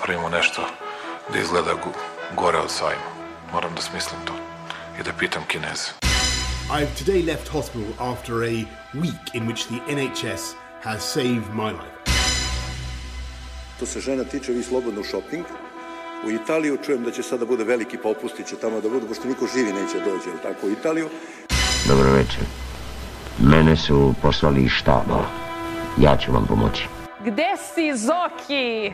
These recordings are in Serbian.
napravimo nešto da izgleda gore od sajma. Moram da smislim to i da pitam Kineze. I've today left hospital after a week in which the NHS has saved my life. To se žena tiče, vi slobodno shopping. U Italiju čujem da će sada bude veliki popusti, će tamo da budu, pošto niko živi neće dođe, ali tako, u Italiju. Dobro večer. Mene su poslali iz štaba. Ja ću vam pomoći. Gde si, Zoki?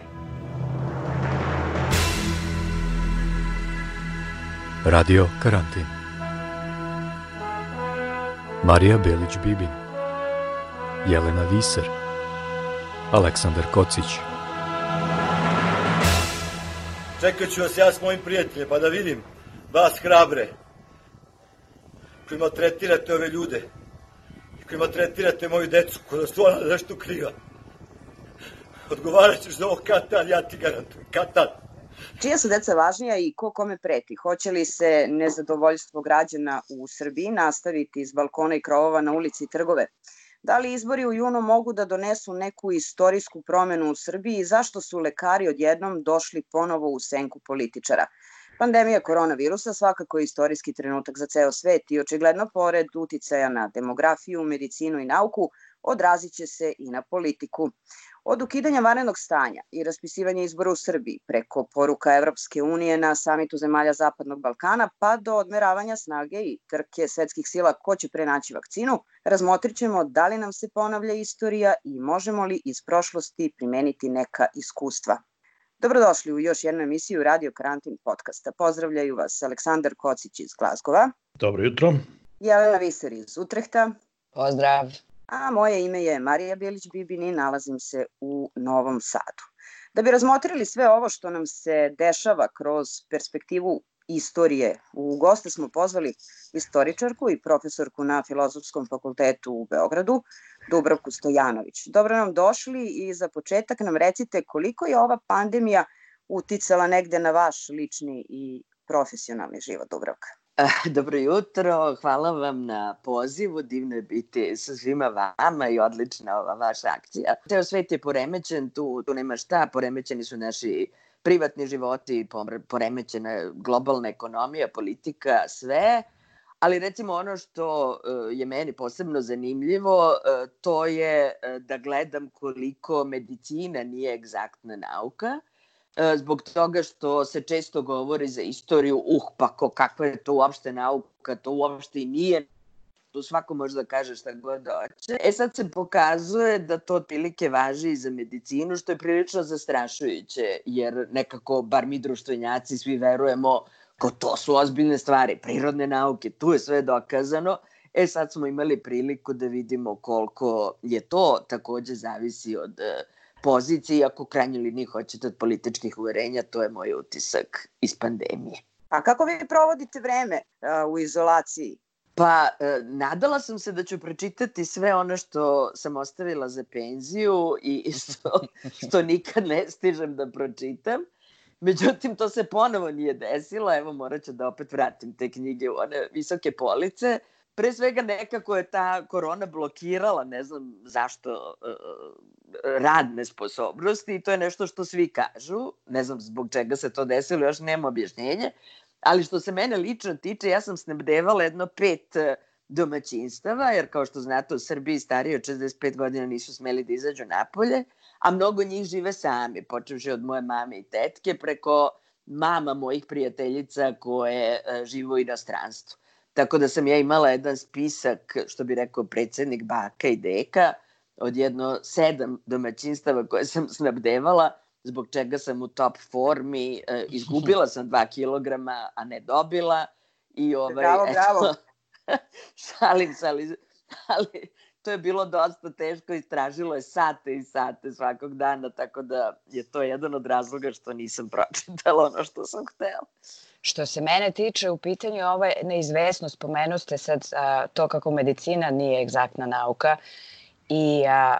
Radio Karantin. Marija Belić-Bibin Jelena Viser Aleksandar Kocić. Čekat ću vas ja s mojim prijateljem, pa da vidim vas hrabre koji maltretirate ove ljude i koji maltretirate moju decu koja su ona nešto kriva. Odgovarat ćeš za ovo kad ja ti garantujem, kad Čija su deca važnija i ko kome preti? Hoće li se nezadovoljstvo građana u Srbiji nastaviti iz balkona i krovova na ulici i trgove? Da li izbori u junu mogu da donesu neku istorijsku promenu u Srbiji i zašto su lekari odjednom došli ponovo u senku političara? Pandemija koronavirusa svakako je istorijski trenutak za ceo svet i očigledno pored uticaja na demografiju, medicinu i nauku odrazit će se i na politiku. Od ukidanja varenog stanja i raspisivanja izbora u Srbiji preko poruka Evropske unije na samitu zemalja Zapadnog Balkana pa do odmeravanja snage i trke svetskih sila ko će prenaći vakcinu, razmotrit ćemo da li nam se ponavlja istorija i možemo li iz prošlosti primeniti neka iskustva. Dobrodošli u još jednu emisiju Radio Karantin podcasta. Pozdravljaju vas Aleksandar Kocić iz Glazgova. Dobro jutro. Jelena Viser iz Utrehta. Pozdrav a moje ime je Marija Bilić-Bibin i nalazim se u Novom Sadu. Da bi razmotrili sve ovo što nam se dešava kroz perspektivu istorije, u goste smo pozvali istoričarku i profesorku na Filozofskom fakultetu u Beogradu, Dubravku Stojanović. Dobro nam došli i za početak nam recite koliko je ova pandemija uticala negde na vaš lični i profesionalni život, Dubravka. Dobro jutro, hvala vam na pozivu, divno je biti sa svima vama i odlična ova vaša akcija. Ceo svet je poremećen, tu, tu nema šta, poremećeni su naši privatni životi, poremećena globalna ekonomija, politika, sve, ali recimo ono što e, je meni posebno zanimljivo, e, to je e, da gledam koliko medicina nije egzaktna nauka, zbog toga što se često govori za istoriju, uh, pa ko, kakva je to uopšte nauka, to uopšte i nije tu svako može da kaže šta god hoće. E sad se pokazuje da to otprilike važi i za medicinu, što je prilično zastrašujuće, jer nekako, bar mi društvenjaci, svi verujemo ko to su ozbiljne stvari, prirodne nauke, tu je sve dokazano. E sad smo imali priliku da vidimo koliko je to takođe zavisi od uh, poziciji, ako krajnje liniji hoćete od političkih uverenja, to je moj utisak iz pandemije. A kako vi provodite vreme uh, u izolaciji? Pa, e, nadala sam se da ću pročitati sve ono što sam ostavila za penziju i što, što nikad ne stižem da pročitam. Međutim, to se ponovo nije desilo. Evo, morat ću da opet vratim te knjige u one visoke police. Uh, pre svega nekako je ta korona blokirala, ne znam zašto, e, radne sposobnosti i to je nešto što svi kažu, ne znam zbog čega se to desilo, još nema objašnjenje, ali što se mene lično tiče, ja sam snabdevala jedno pet e, domaćinstava, jer kao što znate u Srbiji stariji od 65 godina nisu smeli da izađu napolje, a mnogo njih žive sami, počevši od moje mame i tetke, preko mama mojih prijateljica koje e, žive u inostranstvu. Tako da sam ja imala jedan spisak, što bi rekao predsednik baka i deka, od jedno sedam domaćinstava koje sam snabdevala, zbog čega sam u top formi, e, izgubila sam dva kilograma, a ne dobila. I ovaj, bravo, bravo. Eto, šalim se, ali, ali to je bilo dosta teško, istražilo je sate i sate svakog dana, tako da je to jedan od razloga što nisam pročitala ono što sam htela. Što se mene tiče, u pitanju ove neizvesnost, spomenuste sad a, to kako medicina nije egzaktna nauka i a,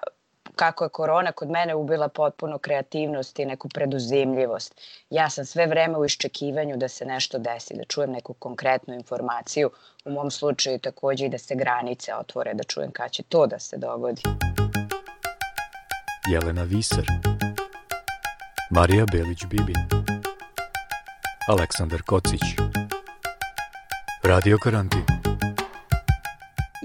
kako je korona kod mene ubila potpuno kreativnost i neku preduzimljivost. Ja sam sve vreme u iščekivanju da se nešto desi, da čujem neku konkretnu informaciju, u mom slučaju takođe i da se granice otvore, da čujem kada će to da se dogodi. Jelena Viser Marija Belić-Bibin Aleksandar Kocić Radio Karantin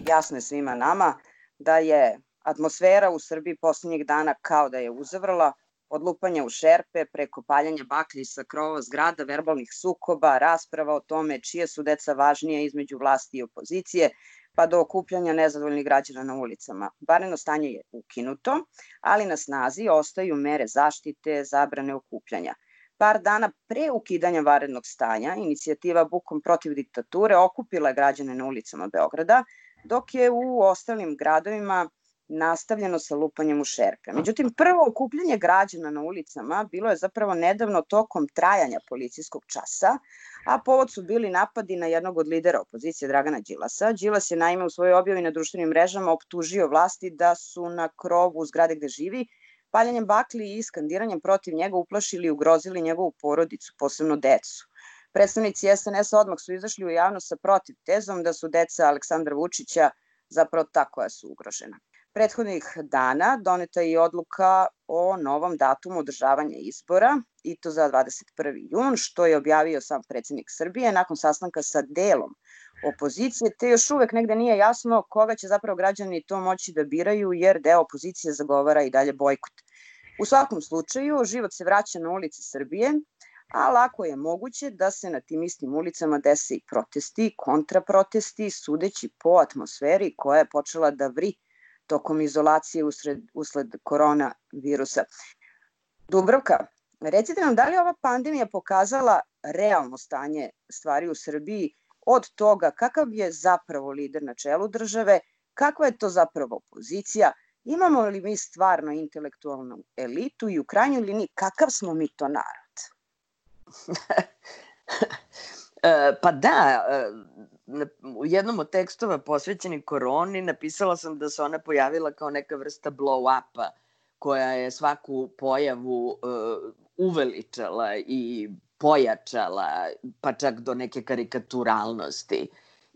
Jasno je svima nama da je atmosfera u Srbiji poslednjih dana kao da je uzavrla, od lupanja u šerpe, preko paljanja baklji sa krova zgrada, verbalnih sukoba, rasprava o tome čije su deca važnije između vlasti i opozicije, pa do okupljanja nezadovoljnih građana na ulicama. Bareno stanje je ukinuto, ali na snazi ostaju mere zaštite, zabrane okupljanja. Par dana pre ukidanja varednog stanja, inicijativa Bukom protiv diktature okupila je građane na ulicama Beograda, dok je u ostalim gradovima nastavljeno sa lupanjem u šerpe. Međutim, prvo okupljanje građana na ulicama bilo je zapravo nedavno tokom trajanja policijskog časa, a povod su bili napadi na jednog od lidera opozicije Dragana Đilasa. Đilas je naime u svojoj objavi na društvenim mrežama optužio vlasti da su na krovu zgrade gde živi paljanjem bakli i skandiranjem protiv njega uplašili i ugrozili njegovu porodicu, posebno decu. Predstavnici SNS odmah su izašli u javnost sa protiv tezom da su deca Aleksandra Vučića zapravo ta koja su ugrožena. Prethodnih dana doneta je odluka o novom datumu održavanja izbora i to za 21. jun, što je objavio sam predsednik Srbije nakon sastanka sa delom opozicije, te još uvek negde nije jasno koga će zapravo građani to moći da biraju, jer deo opozicije zagovara i dalje bojkot. U svakom slučaju, život se vraća na ulice Srbije, a lako je moguće da se na tim istim ulicama dese i protesti, kontraprotesti, sudeći po atmosferi koja je počela da vri tokom izolacije usred, usled korona virusa. Dubrovka, recite nam da li ova pandemija pokazala realno stanje stvari u Srbiji od toga kakav je zapravo lider na čelu države, kakva je to zapravo opozicija, imamo li mi stvarno intelektualnu elitu i u krajnjoj liniji kakav smo mi to narod? E, pa da, e, u jednom od tekstova posvećenih koroni napisala sam da se ona pojavila kao neka vrsta blow-upa koja je svaku pojavu uh, uveličala i pojačala, pa čak do neke karikaturalnosti.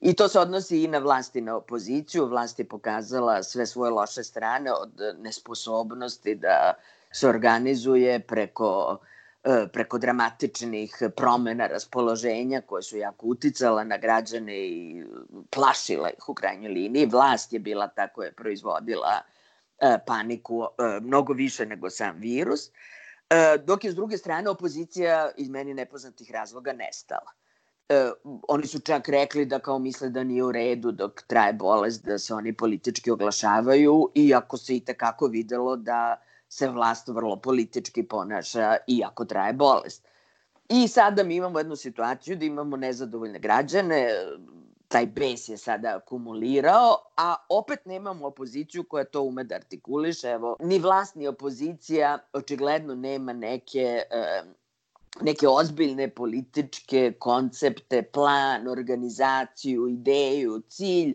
I to se odnosi i na vlast i na opoziciju. Vlast je pokazala sve svoje loše strane od nesposobnosti da se organizuje preko E, preko dramatičnih promena raspoloženja koje su jako uticala na građane i plašila ih u krajnjoj liniji. Vlast je bila ta koja je proizvodila e, paniku e, mnogo više nego sam virus, dok je s druge strane opozicija iz meni nepoznatih razloga nestala. oni su čak rekli da kao misle da nije u redu dok traje bolest da se oni politički oglašavaju, iako se i tekako videlo da se vlast vrlo politički ponaša iako traje bolest. I sada mi imamo jednu situaciju da imamo nezadovoljne građane, taj bes je sada akumulirao, a opet nemamo opoziciju koja to ume da artikuliše. Evo, ni vlast ni opozicija očigledno nema neke, neke ozbiljne političke koncepte, plan, organizaciju, ideju, cilj,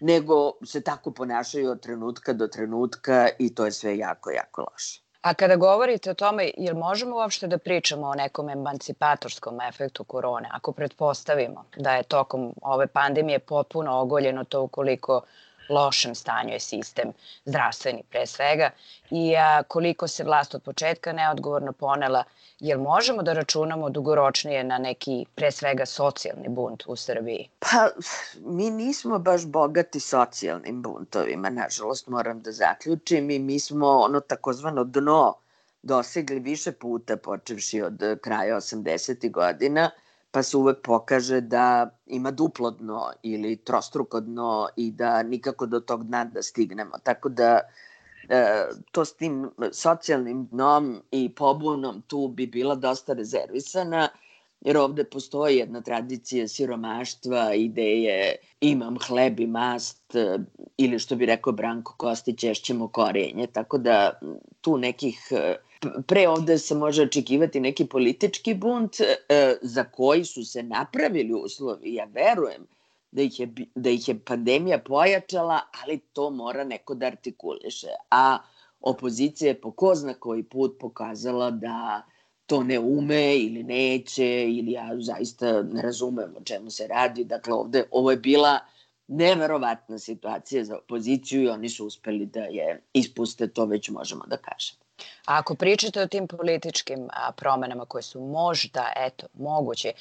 nego se tako ponašaju od trenutka do trenutka i to je sve jako, jako loše. A kada govorite o tome, jel možemo uopšte da pričamo o nekom emancipatorskom efektu korone, ako pretpostavimo da je tokom ove pandemije potpuno ogoljeno to ukoliko lošem stanju je sistem zdravstveni pre svega i a, koliko se vlast od početka neodgovorno ponela, jer možemo da računamo dugoročnije na neki pre svega socijalni bunt u Srbiji? Pa mi nismo baš bogati socijalnim buntovima, nažalost moram da zaključim i mi smo ono takozvano dno dosegli više puta počevši od kraja 80. godina pa se uvek pokaže da ima duplo dno ili trostruko dno i da nikako do tog dna da stignemo. Tako da e, to s tim socijalnim dnom i pobunom tu bi bila dosta rezervisana, jer ovde postoji jedna tradicija siromaštva, ideje imam hleb i mast e, ili što bi rekao Branko Kostić, ješćemo korijenje. Tako da tu nekih e, pre ovde se može očekivati neki politički bunt e, za koji su se napravili uslovi. Ja verujem da ih, je, da ih je pandemija pojačala, ali to mora neko da artikuliše. A opozicija je po ko zna koji put pokazala da to ne ume ili neće ili ja zaista ne razumem o čemu se radi. Dakle, ovde, ovo je bila neverovatna situacija za opoziciju i oni su uspeli da je ispuste, to već možemo da kažemo. A ako pričate o tim političkim promenama koje su možda, eto, moguće,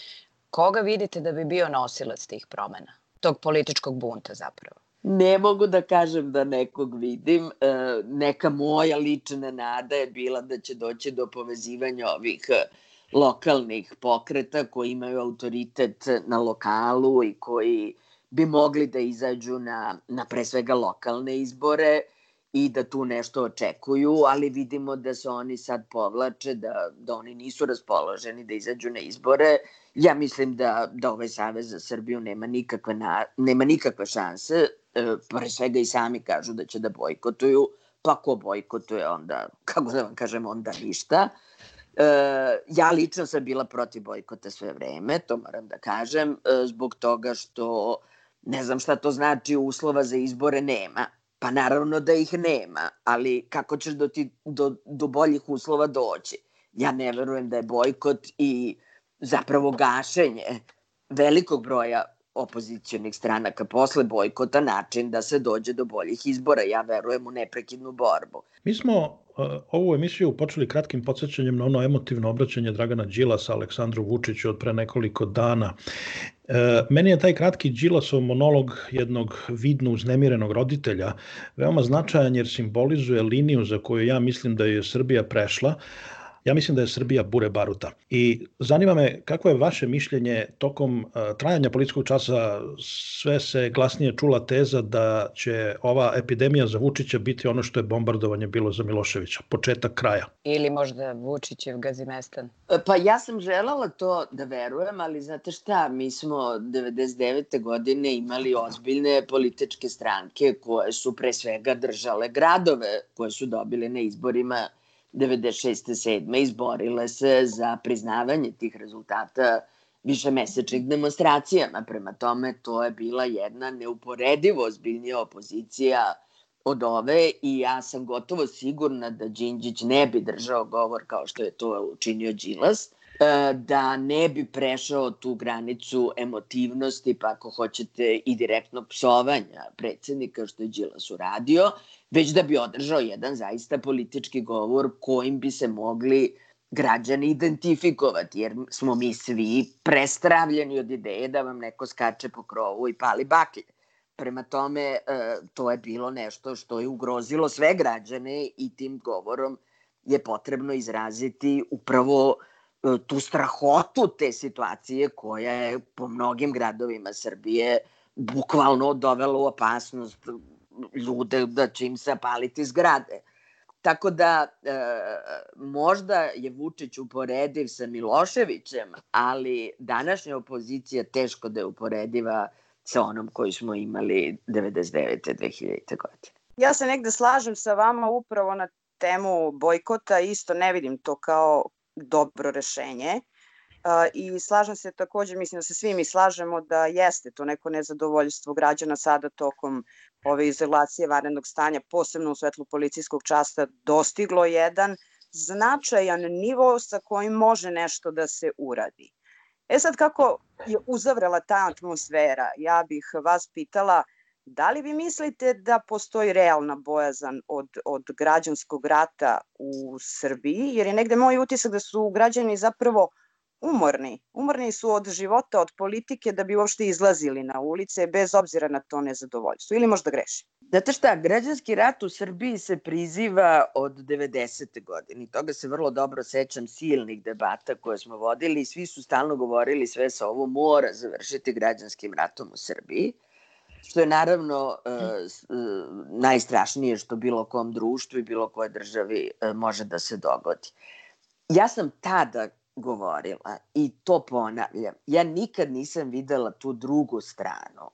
koga vidite da bi bio nosilac tih promena? Tog političkog bunta zapravo? Ne mogu da kažem da nekog vidim. E, neka moja lična nada je bila da će doći do povezivanja ovih e, lokalnih pokreta koji imaju autoritet na lokalu i koji bi mogli da izađu na, na pre svega lokalne izbore i da tu nešto očekuju, ali vidimo da se oni sad povlače, da, da oni nisu raspoloženi da izađu na izbore. Ja mislim da, da ovaj Savez za Srbiju nema nikakve, na, nema nikakve šanse, e, pre svega i sami kažu da će da bojkotuju, pa ko bojkotuje onda, kako da vam kažem, onda ništa. E, ja lično sam bila protiv bojkota sve vreme, to moram da kažem, e, zbog toga što ne znam šta to znači uslova za izbore nema Pa naravno da ih nema, ali kako ćeš do, ti, do, do boljih uslova doći? Ja ne verujem da je bojkot i zapravo gašenje velikog broja opozicijonih stranaka posle bojkota način da se dođe do boljih izbora. Ja verujem u neprekidnu borbu. Mi smo uh, ovu emisiju počeli kratkim podsjećanjem na ono emotivno obraćanje Dragana Đilasa Aleksandru Vučiću od pre nekoliko dana. E, meni je taj kratki Đilasov monolog jednog vidno uznemirenog roditelja veoma značajan jer simbolizuje liniju za koju ja mislim da je Srbija prešla, Ja mislim da je Srbija bure baruta. I zanima me kako je vaše mišljenje tokom uh, trajanja političkog časa sve se glasnije čula teza da će ova epidemija za Vučića biti ono što je bombardovanje bilo za Miloševića, početak kraja. Ili možda Vučićev gazimestan. Pa ja sam želala to da verujem, ali znate šta, mi smo 99. godine imali ozbiljne političke stranke koje su pre svega držale gradove koje su dobili na izborima 96. 7. izborile se za priznavanje tih rezultata višemesečnih demonstracijama. Prema tome, to je bila jedna neuporedivo ozbiljnija opozicija od ove i ja sam gotovo sigurna da Đinđić ne bi držao govor kao što je to učinio Đilas, e, da ne bi prešao tu granicu emotivnosti, pa ako hoćete i direktno psovanja predsednika, što je Đilas uradio, već da bi održao jedan zaista politički govor kojim bi se mogli građani identifikovati, jer smo mi svi prestravljeni od ideje da vam neko skače po krovu i pali baklje. Prema tome, e, to je bilo nešto što je ugrozilo sve građane i tim govorom je potrebno izraziti upravo e, tu strahotu te situacije koja je po mnogim gradovima Srbije bukvalno dovela u opasnost ljude da će im se paliti zgrade. Tako da e, možda je Vučić uporediv sa Miloševićem, ali današnja opozicija teško da je uporediva sa onom koju smo imali 99. 2000. godine. Ja se negde slažem sa vama upravo na temu bojkota, isto ne vidim to kao dobro rešenje. I slažem se takođe, mislim da se svi mi slažemo da jeste to neko nezadovoljstvo građana sada tokom ove izolacije varenog stanja, posebno u svetlu policijskog časta, dostiglo jedan značajan nivo sa kojim može nešto da se uradi. E sad kako je uzavrela ta atmosfera, ja bih vas pitala da li vi mislite da postoji realna bojazan od, od građanskog rata u Srbiji, jer je negde moj utisak da su građani zapravo umorni. Umorni su od života, od politike da bi uopšte izlazili na ulice bez obzira na to nezadovoljstvo. Ili možda greši? Znate šta, građanski rat u Srbiji se priziva od 90. godine. I toga se vrlo dobro sećam silnih debata koje smo vodili i svi su stalno govorili sve sa ovo mora završiti građanskim ratom u Srbiji što je naravno e, e, najstrašnije što bilo kom društvu i bilo koje državi e, može da se dogodi. Ja sam tada govorila i to ponavljam. Ja nikad nisam videla tu drugu stranu.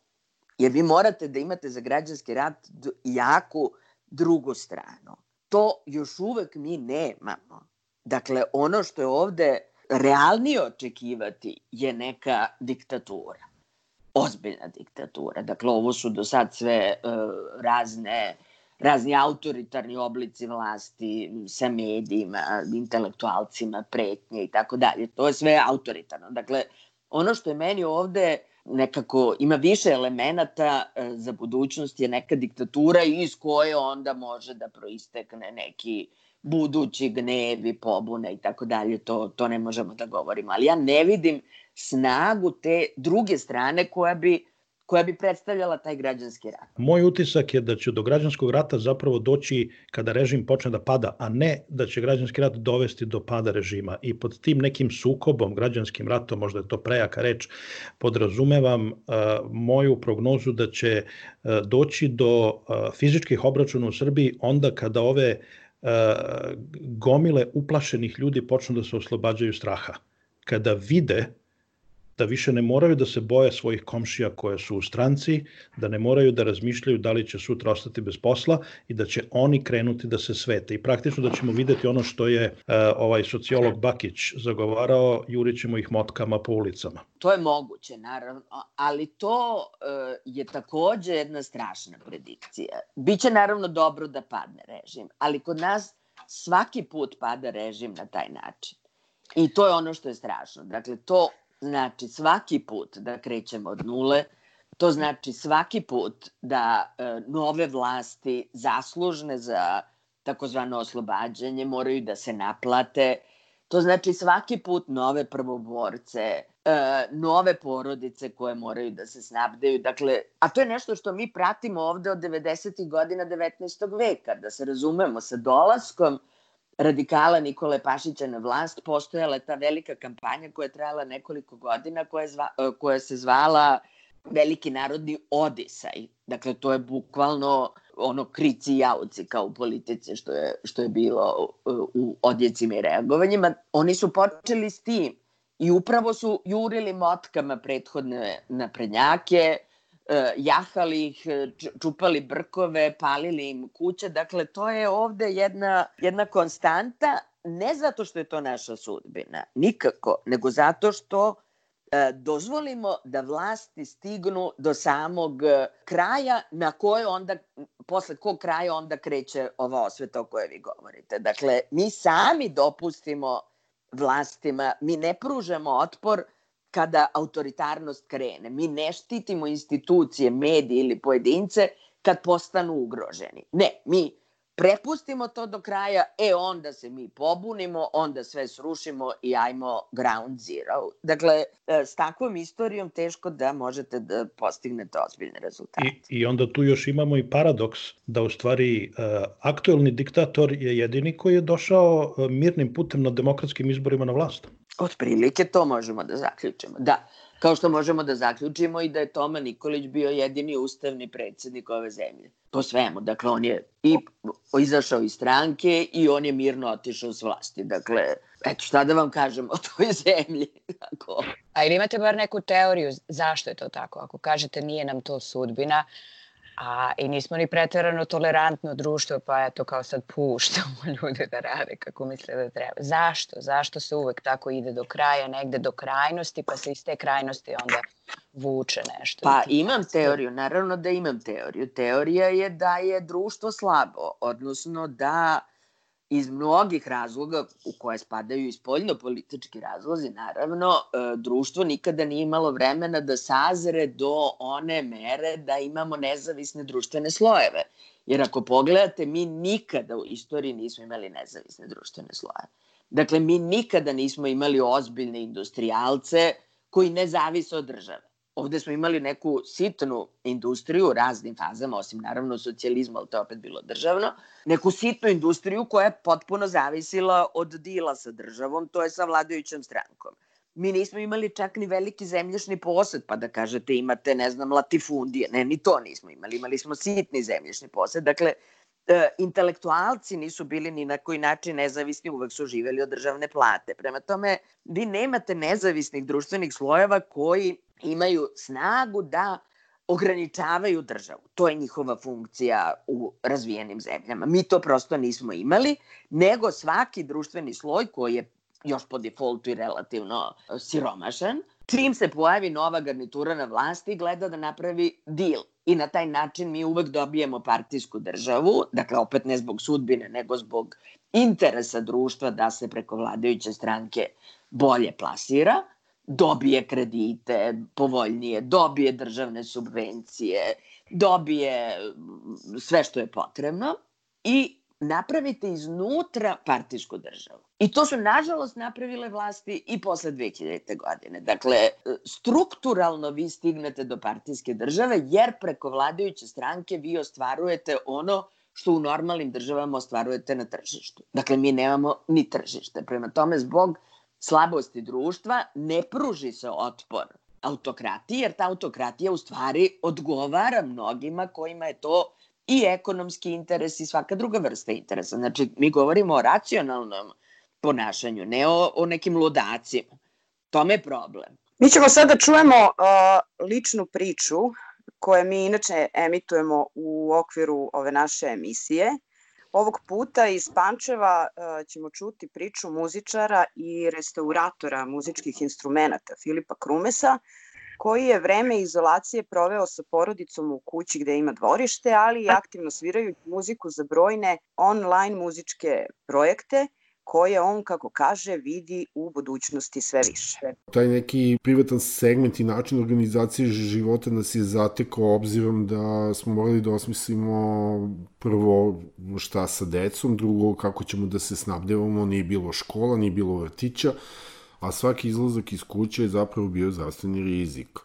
Jer vi morate da imate za građanski rat jaku drugu stranu. To još uvek mi nemamo. Dakle, ono što je ovde realnije očekivati je neka diktatura. Ozbiljna diktatura. Dakle, ovo su do sad sve uh, razne uh, razni autoritarni oblici vlasti sa medijima, intelektualcima, pretnje i tako dalje. To je sve autoritarno. Dakle, ono što je meni ovde nekako ima više elemenata e, za budućnost je neka diktatura iz koje onda može da proistekne neki budući gnevi, pobune i tako dalje, to, to ne možemo da govorimo. Ali ja ne vidim snagu te druge strane koja bi koja bi predstavljala taj građanski rat. Moj utisak je da će do građanskog rata zapravo doći kada režim počne da pada, a ne da će građanski rat dovesti do pada režima. I pod tim nekim sukobom, građanskim ratom, možda je to prejaka reč, podrazumevam uh, moju prognozu da će uh, doći do uh, fizičkih obračuna u Srbiji onda kada ove uh, gomile uplašenih ljudi počnu da se oslobađaju straha. Kada vide da više ne moraju da se boje svojih komšija koje su u stranci, da ne moraju da razmišljaju da li će sutra ostati bez posla i da će oni krenuti da se svete. I praktično da ćemo videti ono što je uh, ovaj sociolog Bakić zagovarao, jurićemo ih motkama po ulicama. To je moguće, naravno, ali to uh, je takođe jedna strašna predikcija. Biće naravno dobro da padne režim, ali kod nas svaki put pada režim na taj način. I to je ono što je strašno. Dakle, to znači svaki put da krećemo od nule, to znači svaki put da e, nove vlasti zaslužne za takozvano oslobađanje moraju da se naplate. To znači svaki put nove prvoborce, e, nove porodice koje moraju da se snabdeju. Dakle, a to je nešto što mi pratimo ovde od 90. godina 19. veka, da se razumemo sa dolaskom radikala Nikole Pašića na vlast postojala ta velika kampanja koja je trajala nekoliko godina koja, je zva, e, koja se zvala Veliki narodni odisaj. Dakle, to je bukvalno ono krici jauci kao u politici što je, što je bilo e, u odjecima i reagovanjima. Oni su počeli s tim i upravo su jurili motkama prethodne naprednjake, jahali ih, e, čupali brkove, palili im kuće. Dakle, to je ovde jedna, jedna konstanta, ne zato što je to naša sudbina, nikako, nego zato što e, dozvolimo da vlasti stignu do samog kraja na koje onda, posle kog kraja onda kreće ova osveta o kojoj vi govorite. Dakle, mi sami dopustimo vlastima, mi ne pružamo otpor kada autoritarnost krene. Mi ne štitimo institucije, medije ili pojedince kad postanu ugroženi. Ne, mi prepustimo to do kraja, e onda se mi pobunimo, onda sve srušimo i ajmo ground zero. Dakle, e, s takvom istorijom teško da možete da postignete ozbiljne rezultate. I, I onda tu još imamo i paradoks da u stvari uh, aktuelni diktator je jedini koji je došao uh, mirnim putem na demokratskim izborima na vlast. Otprilike to možemo da zaključimo. Da, kao što možemo da zaključimo i da je Toma Nikolić bio jedini ustavni predsednik ove zemlje. Po svemu. Dakle, on je i izašao iz stranke i on je mirno otišao s vlasti. Dakle, eto šta da vam kažem o toj zemlji. Tako. A ili imate bar neku teoriju zašto je to tako? Ako kažete nije nam to sudbina, A, I nismo ni pretjerano tolerantno društvo, pa eto kao sad puštamo ljude da rade kako misle da treba. Zašto? Zašto se uvek tako ide do kraja, negde do krajnosti, pa se iz te krajnosti onda vuče nešto? Pa imam teoriju, naravno da imam teoriju. Teorija je da je društvo slabo, odnosno da iz mnogih razloga u koje spadaju i spoljno-politički razlozi, naravno, e, društvo nikada nije imalo vremena da sazre do one mere da imamo nezavisne društvene slojeve. Jer ako pogledate, mi nikada u istoriji nismo imali nezavisne društvene slojeve. Dakle, mi nikada nismo imali ozbiljne industrijalce koji ne zavise od države ovde smo imali neku sitnu industriju u raznim fazama, osim naravno socijalizma, ali to je opet bilo državno, neku sitnu industriju koja je potpuno zavisila od dila sa državom, to je sa vladajućom strankom. Mi nismo imali čak ni veliki zemljišni posed, pa da kažete imate, ne znam, latifundije. Ne, ni to nismo imali. Imali smo sitni zemljišni posed. Dakle, e, intelektualci nisu bili ni na koji način nezavisni, uvek su živeli od državne plate. Prema tome, vi nemate nezavisnih društvenih slojeva koji imaju snagu da ograničavaju državu. To je njihova funkcija u razvijenim zemljama. Mi to prosto nismo imali, nego svaki društveni sloj koji je još po defaultu i relativno siromašan, čim se pojavi nova garnitura na vlasti, gleda da napravi deal. I na taj način mi uvek dobijemo partijsku državu, dakle opet ne zbog sudbine, nego zbog interesa društva da se preko vladajuće stranke bolje plasira dobije kredite povoljnije, dobije državne subvencije, dobije sve što je potrebno i napravite iznutra partijsku državu. I to su, nažalost, napravile vlasti i posle 2000. godine. Dakle, strukturalno vi stignete do partijske države, jer preko vladajuće stranke vi ostvarujete ono što u normalnim državama ostvarujete na tržištu. Dakle, mi nemamo ni tržište. Prema tome, zbog slabosti društva ne pruži se otpor autokratiji, jer ta autokratija u stvari odgovara mnogima kojima je to i ekonomski interes i svaka druga vrsta interesa. Znači, mi govorimo o racionalnom ponašanju, ne o, o nekim ludacima. Tome je problem. Mi ćemo sada čujemo uh, ličnu priču koje mi inače emitujemo u okviru ove naše emisije. Ovog puta iz Pančeva uh, ćemo čuti priču muzičara i restauratora muzičkih instrumenta Filipa Krumesa, koji je vreme izolacije proveo sa porodicom u kući gde ima dvorište, ali i aktivno svirajući muziku za brojne online muzičke projekte koje on, kako kaže, vidi u budućnosti sve više. Taj neki privatan segment i način organizacije života nas je zatekao obzirom da smo morali da osmislimo prvo šta sa decom, drugo kako ćemo da se snabdevamo, nije bilo škola, nije bilo vrtića, a svaki izlazak iz kuće je zapravo bio zdravstveni rizik.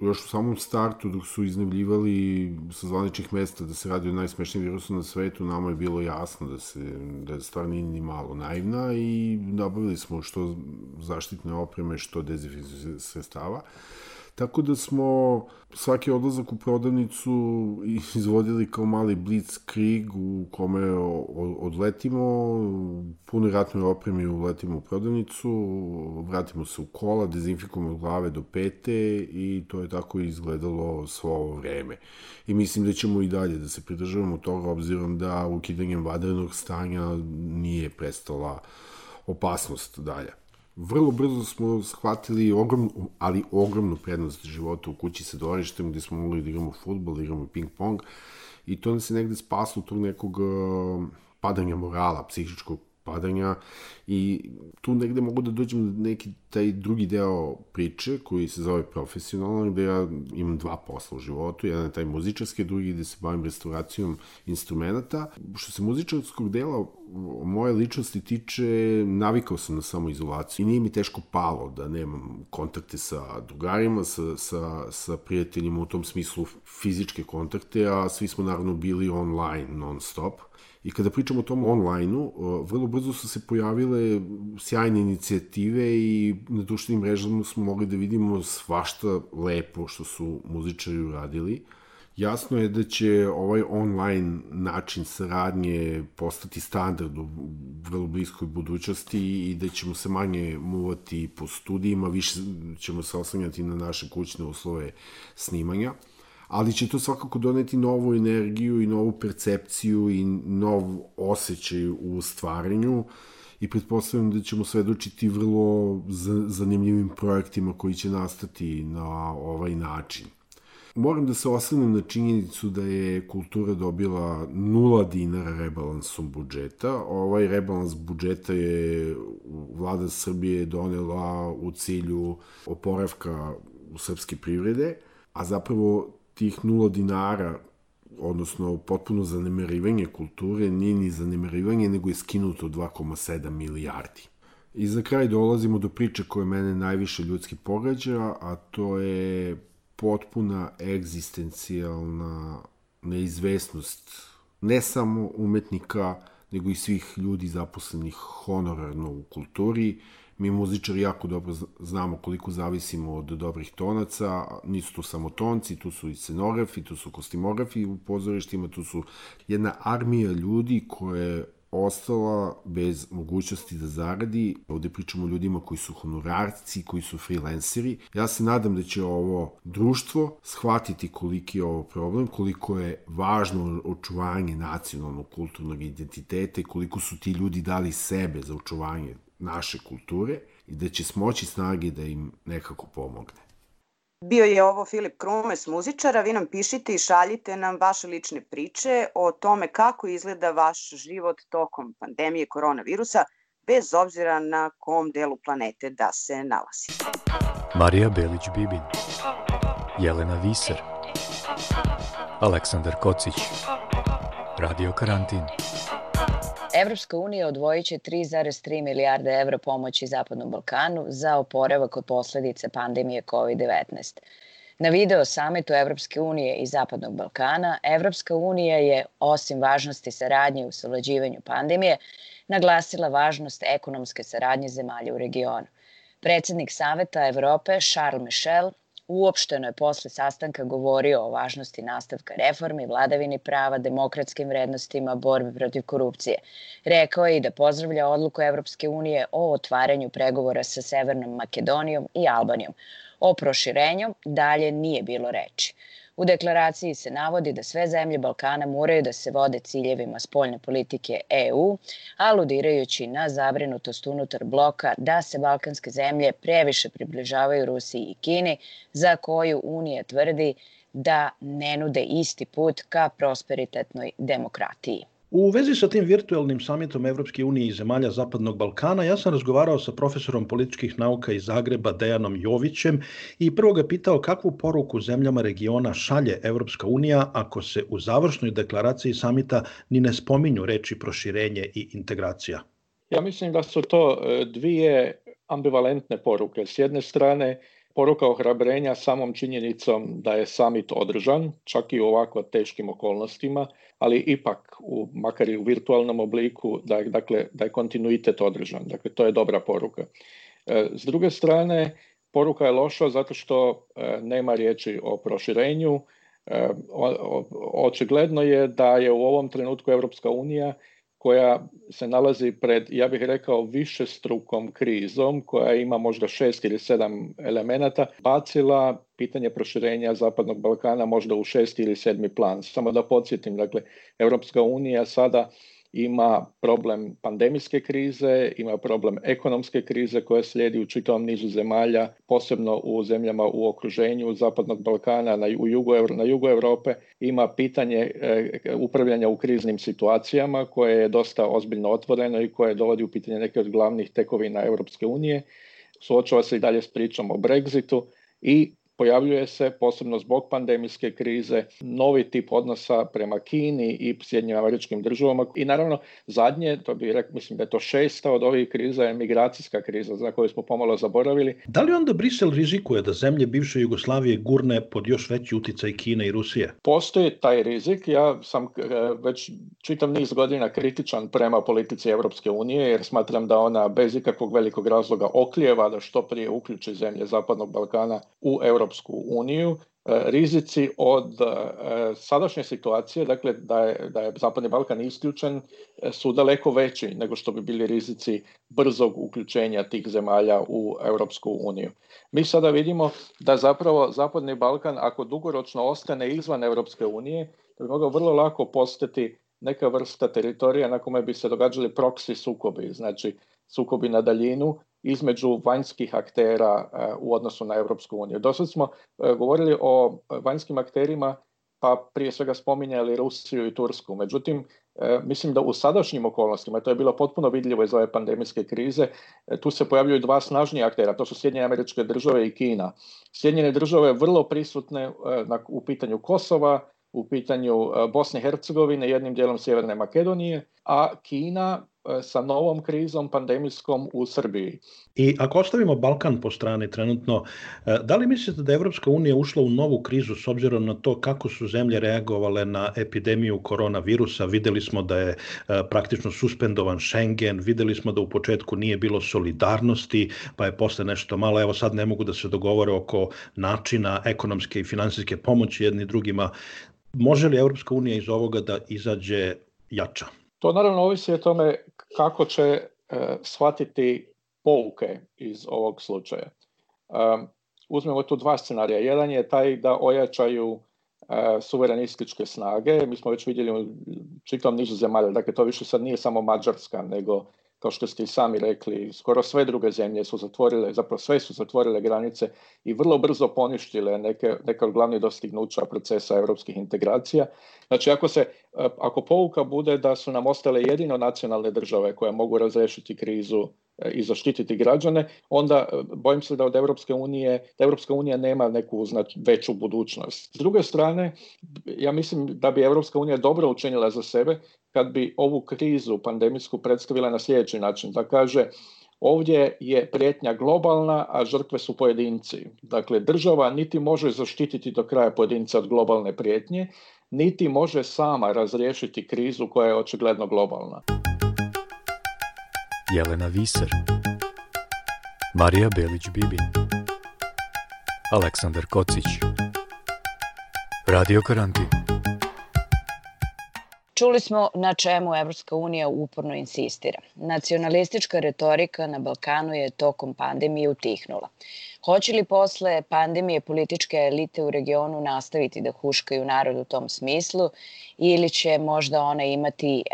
Još u samom startu, dok su iznevljivali sa zvaničnih mesta da se radi o najsmešnijim virusu na svetu, nama je bilo jasno da, se, da stvar nije ni malo naivna i nabavili smo što zaštitne opreme, što dezinfekcijske sredstava. Tako da smo svaki odlazak u prodavnicu izvodili kao mali blitzkrieg u kome odletimo, puno ratnoj opremi uletimo u prodavnicu, vratimo se u kola, dezinfikujemo od glave do pete i to je tako izgledalo svo ovo vreme. I mislim da ćemo i dalje da se pridržavamo toga obzirom da ukidanjem vadenog stanja nije prestala opasnost dalje vrlo brzo smo shvatili ogrom, ali ogromnu prednost života u kući sa dvorištem gde smo mogli da igramo futbol, da igramo ping-pong i to nas je negde spaslo tog nekog uh, padanja morala, psihičkog padanja i tu negde mogu da dođem na neki taj drugi deo priče koji se zove profesionalno, gde ja imam dva posla u životu, jedan je taj muzičarski, drugi gde se bavim restauracijom instrumenta. Što se muzičarskog dela moje ličnosti tiče, navikao sam na samoizolaciju i nije mi teško palo da nemam kontakte sa drugarima, sa, sa, sa prijateljima u tom smislu fizičke kontakte, a svi smo naravno bili online non stop I kada pričamo o tom online-u, vrlo brzo su se pojavile sjajne inicijative i na društvenim mrežama smo mogli da vidimo svašta lepo što su muzičari uradili. Jasno je da će ovaj online način saradnje postati standard u vrlo bliskoj budućnosti i da ćemo se manje muvati po studijima, više ćemo se oslanjati na naše kućne uslove snimanja ali će to svakako doneti novu energiju i novu percepciju i nov osjećaj u stvaranju i pretpostavljam da ćemo svedočiti vrlo zanimljivim projektima koji će nastati na ovaj način. Moram da se osvrnem na činjenicu da je kultura dobila nula dinara rebalansom budžeta. Ovaj rebalans budžeta je vlada Srbije donela u cilju oporavka srpske privrede, a zapravo tih nula dinara, odnosno potpuno zanemarivanje kulture, nije ni zanemarivanje, nego je skinuto 2,7 milijardi. I za kraj dolazimo do priče koja mene najviše ljudski pogađa, a to je potpuna egzistencijalna neizvesnost ne samo umetnika, nego i svih ljudi zaposlenih honorarno u kulturi, Mi muzičari jako dobro znamo koliko zavisimo od dobrih tonaca, nisu tu samo tonci, tu su i scenografi, tu su kostimografi u pozorištima, tu su jedna armija ljudi koje ostala bez mogućnosti da zaradi. Ovde pričamo o ljudima koji su honorarci, koji su freelanceri. Ja se nadam da će ovo društvo shvatiti koliki je ovo problem, koliko je važno očuvanje nacionalnog kulturnog identiteta i koliko su ti ljudi dali sebe za očuvanje naše kulture i da će smoći snage da im nekako pomogne. Bio je ovo Filip Krumes, muzičara. Vi nam pišite i šaljite nam vaše lične priče o tome kako izgleda vaš život tokom pandemije koronavirusa, bez obzira na kom delu planete da se nalazi. Marija Belić-Bibin, Jelena Viser, Aleksandar Kocić, Radio Karantin. Evropska unija odvojit će 3,3 milijarde evra pomoći Zapadnom Balkanu za oporavak od posledice pandemije COVID-19. Na video samitu Evropske unije i Zapadnog Balkana, Evropska unija je, osim važnosti saradnje u savlađivanju pandemije, naglasila važnost ekonomske saradnje zemalja u regionu. Predsednik Saveta Evrope Charles Michel uopšteno je posle sastanka govorio o važnosti nastavka reformi, vladavini prava, demokratskim vrednostima, borbi protiv korupcije. Rekao je i da pozdravlja odluku Evropske unije o otvaranju pregovora sa Severnom Makedonijom i Albanijom. O proširenju dalje nije bilo reči. U deklaraciji se navodi da sve zemlje Balkana moraju da se vode ciljevima spoljne politike EU, aludirajući na zabrinutost unutar bloka da se balkanske zemlje previše približavaju Rusiji i Kini, za koju Unija tvrdi da ne nude isti put ka prosperitetnoj demokratiji. U vezi sa tim virtualnim samitom Evropske unije i zemalja Zapadnog Balkana, ja sam razgovarao sa profesorom političkih nauka iz Zagreba Dejanom Jovićem i prvo ga pitao kakvu poruku zemljama regiona šalje Evropska unija ako se u završnoj deklaraciji samita ni ne spominju reči proširenje i integracija. Ja mislim da su to e, dvije ambivalentne poruke. S jedne strane, poruka ohrabrenja samom činjenicom da je samit održan, čak i u ovako teškim okolnostima, ali ipak, u, makar i u virtualnom obliku, da je, dakle, da je kontinuitet održan. Dakle, to je dobra poruka. E, s druge strane, poruka je loša zato što e, nema riječi o proširenju. E, očigledno je da je u ovom trenutku Evropska unija koja se nalazi pred, ja bih rekao, više strukom krizom, koja ima možda šest ili sedam elemenata, bacila pitanje proširenja Zapadnog Balkana možda u šesti ili sedmi plan. Samo da podsjetim, dakle, Europska unija sada ima problem pandemijske krize, ima problem ekonomske krize koja slijedi u čitavom nizu zemalja, posebno u zemljama u okruženju Zapadnog Balkana, na, u jugu, na jugu Europe, ima pitanje e, upravljanja u kriznim situacijama koje je dosta ozbiljno otvoreno i koje dovodi u pitanje neke od glavnih tekovina Europske unije. Suočava se i dalje s pričom o Brexitu i pojavljuje se, posebno zbog pandemijske krize, novi tip odnosa prema Kini i Sjednjim američkim državama. I naravno, zadnje, to bi rekao, mislim da je to šesta od ovih kriza, je migracijska kriza, za koju smo pomalo zaboravili. Da li onda Brisel rizikuje da zemlje bivše Jugoslavije gurne pod još veći uticaj Kine i Rusije? Postoji taj rizik. Ja sam e, već čitav niz godina kritičan prema politici Evropske unije, jer smatram da ona bez ikakvog velikog razloga oklijeva da što prije uključi zemlje Zapadnog Balkana u Evropsku Europsku uniju, e, rizici od e, sadašnje situacije, dakle da je, da je Zapadni Balkan isključen, e, su daleko veći nego što bi bili rizici brzog uključenja tih zemalja u Europsku uniju. Mi sada vidimo da zapravo Zapadni Balkan, ako dugoročno ostane izvan Europske unije, bi mogao vrlo lako postati neka vrsta teritorija na kome bi se događali proksi sukobi, znači sukobi na daljinu između vanjskih aktera e, u odnosu na Evropsku uniju. Dosad smo e, govorili o vanjskim akterima, pa prije svega spominjali Rusiju i Tursku. Međutim, e, mislim da u sadašnjim okolnostima, to je bilo potpuno vidljivo iz ove pandemijske krize, tu se pojavljuju dva snažnija aktera, to su Sjedinjene američke države i Kina. Sjedinjene države vrlo prisutne u pitanju Kosova, u pitanju Bosne i Hercegovine, jednim dijelom Sjeverne Makedonije, a Kina sa novom krizom pandemijskom u Srbiji. I ako ostavimo Balkan po strani trenutno, e, da li mislite da je Evropska unija ušla u novu krizu s obzirom na to kako su zemlje reagovale na epidemiju koronavirusa? Videli smo da je e, praktično suspendovan Schengen, videli smo da u početku nije bilo solidarnosti, pa je posle nešto malo, evo sad ne mogu da se dogovore oko načina ekonomske i finansijske pomoći jedni drugima. Može li Evropska unija iz ovoga da izađe jača? To naravno ovisi o tome kako će e, shvatiti pouke iz ovog slučaja. E, uzmemo tu dva scenarija. Jedan je taj da ojačaju e, suverenističke snage. Mi smo već vidjeli u čitom nizu zemalja, dakle to više sad nije samo Mađarska, nego kao što ste i sami rekli, skoro sve druge zemlje su zatvorile, zapravo sve su zatvorile granice i vrlo brzo poništile neke, neke od glavnih dostignuća procesa europskih integracija. Znači, ako, se, ako pouka bude da su nam ostale jedino nacionalne države koje mogu razrešiti krizu i zaštititi građane, onda bojim se da od Europske unije, da Europska unija nema neku znači, veću budućnost. S druge strane, ja mislim da bi Europska unija dobro učinila za sebe kad bi ovu krizu pandemijsku predstavila na sljedeći način, da kaže Ovdje je prijetnja globalna, a žrtve su pojedinci. Dakle, država niti može zaštititi do kraja pojedinca od globalne prijetnje, niti može sama razriješiti krizu koja je očigledno globalna. Jelena Viser Marija Belić-Bibin Aleksandar Kocić Radio Karantin Čuli smo na čemu Evropska unija uporno insistira. Nacionalistička retorika na Balkanu je tokom pandemije utihnula. Hoće li posle pandemije političke elite u regionu nastaviti da huškaju narod u tom smislu ili će možda ona imati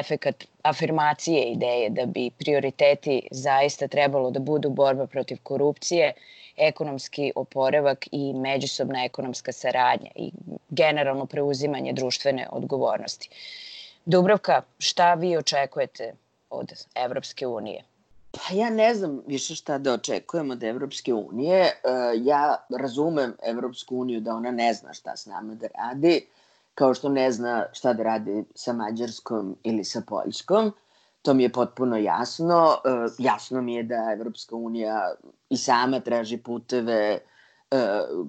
efekat afirmacije ideje da bi prioriteti zaista trebalo da budu borba protiv korupcije, ekonomski oporavak i međusobna ekonomska saradnja i generalno preuzimanje društvene odgovornosti. Dubrovka, šta vi očekujete od Evropske unije? Pa ja ne znam više šta da očekujem od Evropske unije. E, ja razumem Evropsku uniju da ona ne zna šta s nama da radi, kao što ne zna šta da radi sa Mađarskom ili sa Poljskom. To mi je potpuno jasno. E, jasno mi je da Evropska unija i sama traži puteve e,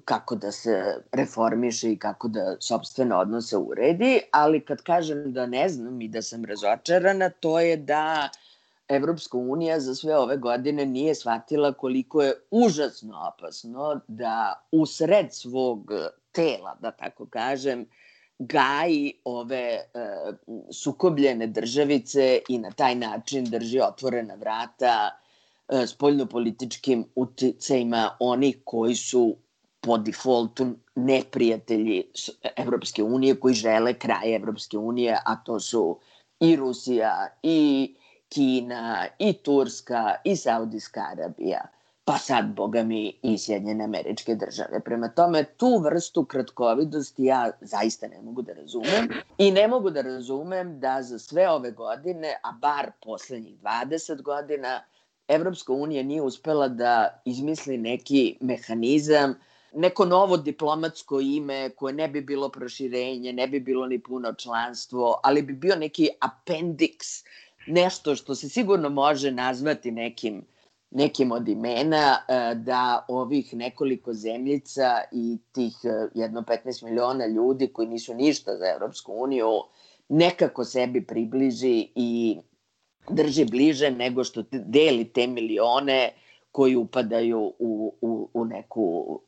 kako da se reformiše i kako da sobstvene odnose uredi, ali kad kažem da ne znam i da sam razočarana, to je da Evropska unija za sve ove godine nije shvatila koliko je užasno opasno da u sred svog tela, da tako kažem, gaji ove e, sukobljene državice i na taj način drži otvorena vrata e, spoljnopolitičkim uticajima onih koji su po defaultu neprijatelji Evropske unije, koji žele kraj Evropske unije, a to su i Rusija, i Kina, i Turska, i Saudijska Arabija pa sad, boga mi, i Sjedinjene američke države. Prema tome, tu vrstu kratkovidosti ja zaista ne mogu da razumem i ne mogu da razumem da za sve ove godine, a bar poslednjih 20 godina, Evropska unija nije uspela da izmisli neki mehanizam, neko novo diplomatsko ime koje ne bi bilo proširenje, ne bi bilo ni puno članstvo, ali bi bio neki appendix, nešto što se sigurno može nazvati nekim nekim od imena e, da ovih nekoliko zemljica i tih e, jedno 15 miliona ljudi koji nisu ništa za Evropsku uniju nekako sebi približi i drži bliže nego što deli te milione koji upadaju u, u, u neku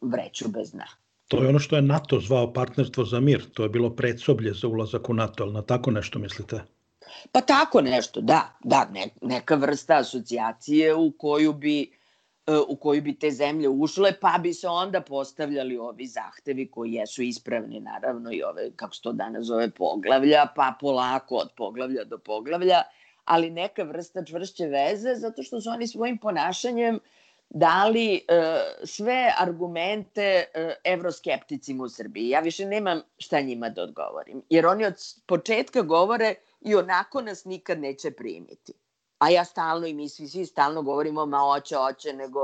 vreću bez dna. To je ono što je NATO zvao partnerstvo za mir. To je bilo predsoblje za ulazak u NATO, ali na tako nešto mislite? Pa tako nešto, da, da, ne, neka vrsta asocijacije u koju bi e, u koju bi te zemlje ušle, pa bi se onda postavljali ovi zahtevi koji jesu ispravni, naravno, i ove, kako se to danas zove, poglavlja, pa polako od poglavlja do poglavlja, ali neka vrsta čvršće veze, zato što su oni svojim ponašanjem dali e, sve argumente e, evroskepticima u Srbiji. Ja više nemam šta njima da odgovorim, jer oni od početka govore i onako nas nikad neće primiti. A ja stalno i mi svi, svi stalno govorimo ma oće, oće, nego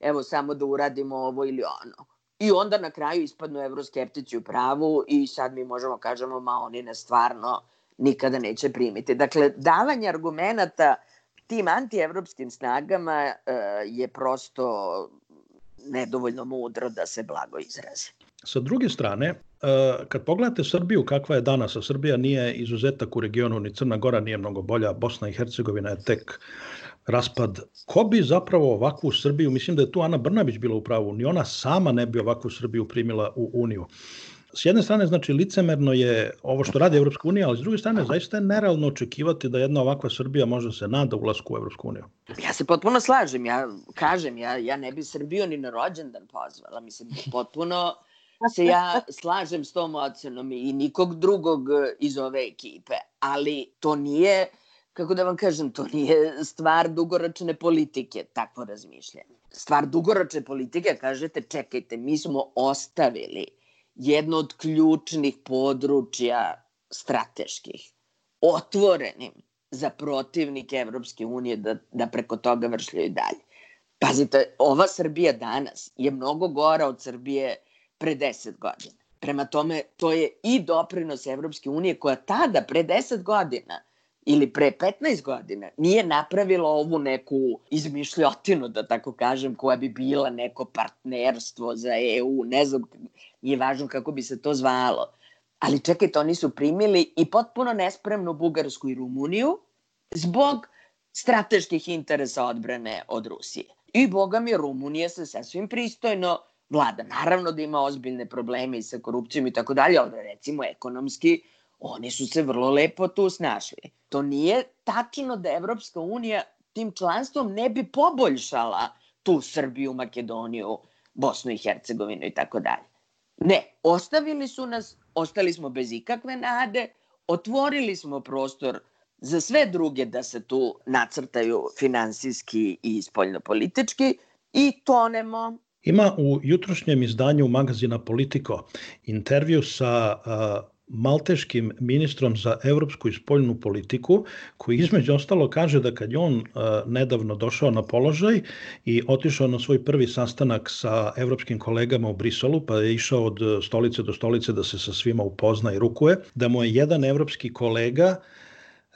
evo samo da uradimo ovo ili ono. I onda na kraju ispadnu evroskeptici u pravu i sad mi možemo kažemo ma oni nas stvarno nikada neće primiti. Dakle, davanje argumenta tim antievropskim snagama uh, je prosto nedovoljno mudro da se blago izrazi. Sa druge strane, kad pogledate Srbiju kakva je danas, a Srbija nije izuzetak u regionu, ni Crna Gora nije mnogo bolja, Bosna i Hercegovina je tek raspad. Ko bi zapravo ovakvu Srbiju, mislim da je tu Ana Brnabić bila u pravu, ni ona sama ne bi ovakvu Srbiju primila u Uniju. S jedne strane, znači, licemerno je ovo što radi Evropska unija, ali s druge strane, zaista je nerealno očekivati da jedna ovakva Srbija može se nada ulasku u Evropsku uniju. Ja se potpuno slažem, ja kažem, ja, ja ne bi Srbiju ni na rođendan pozvala, mislim, potpuno se ja slažem s tom ocenom i nikog drugog e, iz ove ekipe, ali to nije, kako da vam kažem, to nije stvar dugoročne politike, takvo razmišljanje. Stvar dugoročne politike, kažete, čekajte, mi smo ostavili jedno od ključnih područja strateških otvorenim za protivnike Evropske unije da, da preko toga vršljaju dalje. Pazite, ova Srbija danas je mnogo gora od Srbije pre 10 godina. Prema tome, to je i doprinos Evropske unije koja tada, pre 10 godina, ili pre 15 godina nije napravila ovu neku izmišljotinu, da tako kažem, koja bi bila neko partnerstvo za EU, ne znam, nije važno kako bi se to zvalo. Ali čekajte, oni su primili i potpuno nespremnu Bugarsku i Rumuniju zbog strateških interesa odbrane od Rusije. I boga mi, Rumunija se sasvim pristojno vlada. Naravno da ima ozbiljne probleme i sa korupcijom i tako dalje, ali recimo ekonomski oni su se vrlo lepo tu snašli. To nije tačno da Evropska unija tim članstvom ne bi poboljšala tu Srbiju, Makedoniju, Bosnu i Hercegovinu i tako dalje. Ne, ostavili su nas, ostali smo bez ikakve nade, otvorili smo prostor za sve druge da se tu nacrtaju finansijski i spoljnopolitički i tonemo. Ima u jutrošnjem izdanju magazina Politico intervju sa malteškim ministrom za evropsku i spoljnu politiku, koji između ostalo kaže da kad je on nedavno došao na položaj i otišao na svoj prvi sastanak sa evropskim kolegama u Briselu, pa je išao od stolice do stolice da se sa svima upozna i rukuje, da mu je jedan evropski kolega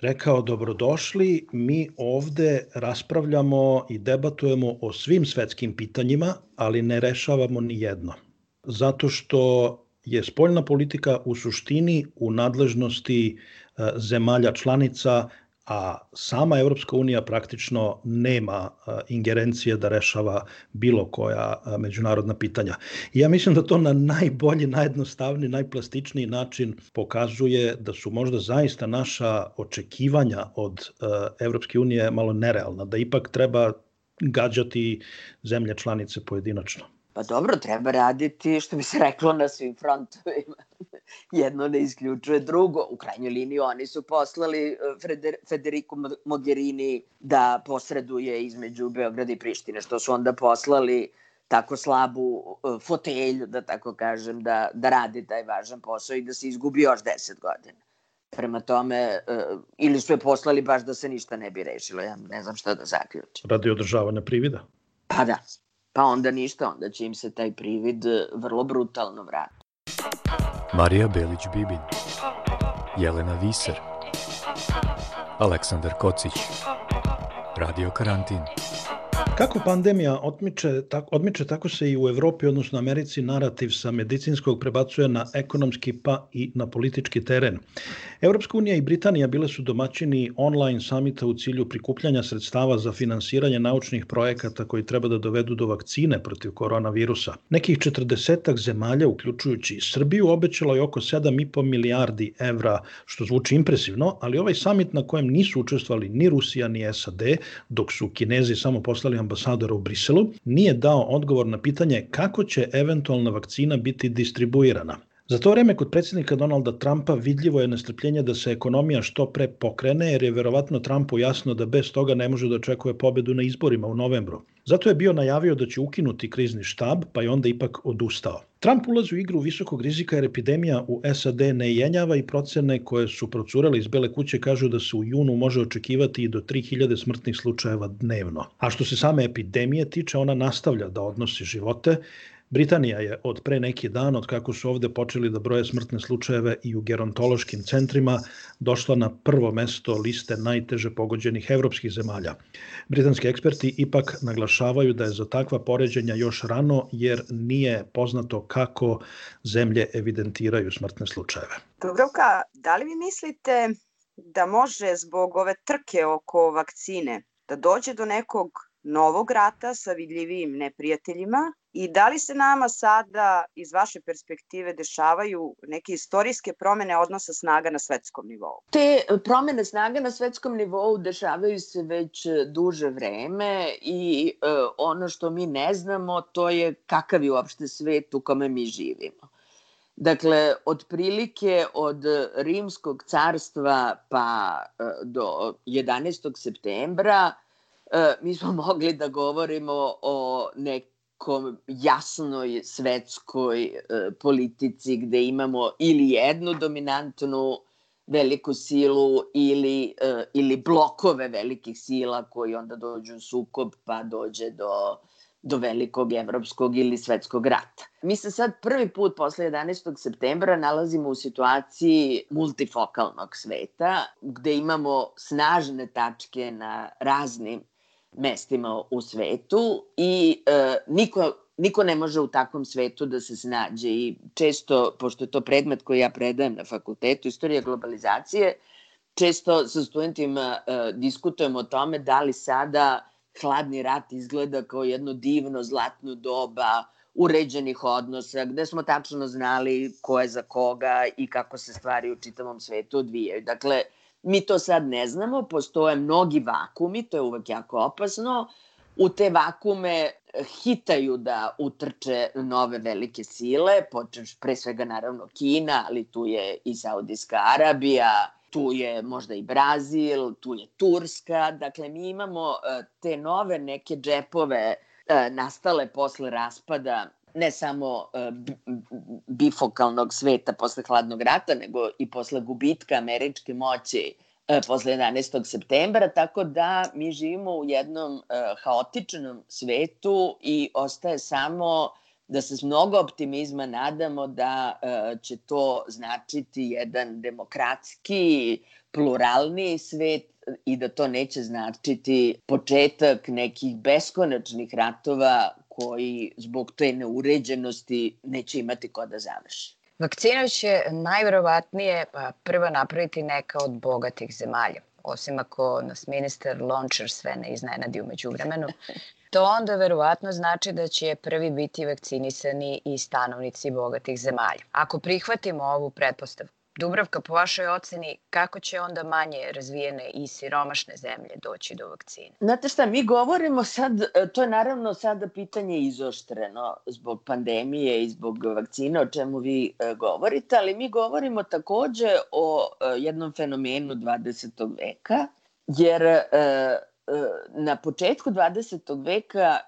rekao dobrodošli, mi ovde raspravljamo i debatujemo o svim svetskim pitanjima, ali ne rešavamo ni jedno. Zato što je spoljna politika u suštini u nadležnosti e, zemalja članica, a sama Evropska unija praktično nema ingerencije da rešava bilo koja međunarodna pitanja. I ja mislim da to na najbolji, najjednostavniji, najplastičniji način pokazuje da su možda zaista naša očekivanja od Evropske unije malo nerealna, da ipak treba gađati zemlje članice pojedinačno. Pa dobro, treba raditi, što bi se reklo, na svim frontovima. Jedno ne isključuje drugo. U krajnjoj liniji oni su poslali e, Freder, Federico Mogherini da posreduje između Beograda i Prištine, što su onda poslali tako slabu e, fotelju, da tako kažem, da, da radi taj važan posao i da se izgubi još deset godina. Prema tome, e, ili su je poslali baš da se ništa ne bi rešilo, ja ne znam šta da zaključim. Radi održavanja privida? Pa da, pa onda ništa, onda će im se taj privid e, vrlo brutalno vratiti. Marija Belić-Bibin, Jelena Viser, Aleksandar Kocić, Radio Karantin. Kako pandemija otmiče, tak, odmiče, tako se i u Evropi, odnosno Americi, narativ sa medicinskog prebacuje na ekonomski pa i na politički teren. Evropska unija i Britanija bile su domaćini online samita u cilju prikupljanja sredstava za finansiranje naučnih projekata koji treba da dovedu do vakcine protiv koronavirusa. Nekih 40 zemalja, uključujući Srbiju, obećalo je oko 7,5 milijardi evra, što zvuči impresivno, ali ovaj samit na kojem nisu učestvovali ni Rusija ni SAD, dok su Kinezi samo poslali ambasadora u Briselu, nije dao odgovor na pitanje kako će eventualna vakcina biti distribuirana. Za to vreme kod predsjednika Donalda Trumpa vidljivo je nestrpljenje da se ekonomija što pre pokrene, jer je verovatno Trumpu jasno da bez toga ne može da očekuje pobedu na izborima u novembru. Zato je bio najavio da će ukinuti krizni štab, pa je onda ipak odustao. Trump ulazi u igru visokog rizika jer epidemija u SAD ne jenjava i procene koje su procurale iz Bele kuće kažu da se u junu može očekivati i do 3000 smrtnih slučajeva dnevno. A što se same epidemije tiče, ona nastavlja da odnosi živote, Britanija je od pre neki dan, od kako su ovde počeli da broje smrtne slučajeve i u gerontološkim centrima, došla na prvo mesto liste najteže pogođenih evropskih zemalja. Britanski eksperti ipak naglašavaju da je za takva poređenja još rano, jer nije poznato kako zemlje evidentiraju smrtne slučajeve. Dubravka, da li vi mislite da može zbog ove trke oko vakcine da dođe do nekog novog rata sa vidljivim neprijateljima i da li se nama sada iz vaše perspektive dešavaju neke istorijske promene odnosa snaga na svetskom nivou? Te promene snaga na svetskom nivou dešavaju se već duže vreme i e, ono što mi ne znamo to je kakav je uopšte svet u kome mi živimo. Dakle, otprilike od rimskog carstva pa e, do 11. septembra E, mi smo mogli da govorimo o nekom jasnoj svetskoj e, politici gde imamo ili jednu dominantnu veliku silu ili, uh, ili blokove velikih sila koji onda dođu u sukob pa dođe do, do velikog evropskog ili svetskog rata. Mi se sad prvi put posle 11. septembra nalazimo u situaciji multifokalnog sveta gde imamo snažne tačke na raznim mestima u svetu i e, niko niko ne može u takvom svetu da se snađe i često, pošto je to predmet koji ja predajem na fakultetu, istorija globalizacije, često sa studentima uh, diskutujemo o tome da li sada hladni rat izgleda kao jedno divno zlatno doba uređenih odnosa, gde smo tačno znali ko je za koga i kako se stvari u čitavom svetu odvijaju. Dakle, mi to sad ne znamo, postoje mnogi vakumi, to je uvek jako opasno, u te vakume hitaju da utrče nove velike sile, počeš pre svega naravno Kina, ali tu je i Saudijska Arabija, tu je možda i Brazil, tu je Turska, dakle mi imamo e, te nove neke džepove e, nastale posle raspada ne samo e, bifokalnog sveta posle hladnog rata, nego i posle gubitka američke moći E, posle 11. septembra, tako da mi živimo u jednom e, haotičnom svetu i ostaje samo da se s mnogo optimizma nadamo da će to značiti jedan demokratski, pluralni svet i da to neće značiti početak nekih beskonačnih ratova koji zbog te neuređenosti neće imati ko da završi. Vakcina će najverovatnije pa, prva napraviti neka od bogatih zemalja, osim ako nas ministar Lončar sve ne iznenadi umeđu vremenu. To onda verovatno znači da će prvi biti vakcinisani i stanovnici bogatih zemalja. Ako prihvatimo ovu pretpostavku, Dubravka, po vašoj oceni, kako će onda manje razvijene i siromašne zemlje doći do vakcine? Znate šta, mi govorimo sad, e, to je naravno sada pitanje izoštreno zbog pandemije i zbog vakcina, o čemu vi e, govorite, ali mi govorimo takođe o e, jednom fenomenu 20. veka, jer na početku 20. veka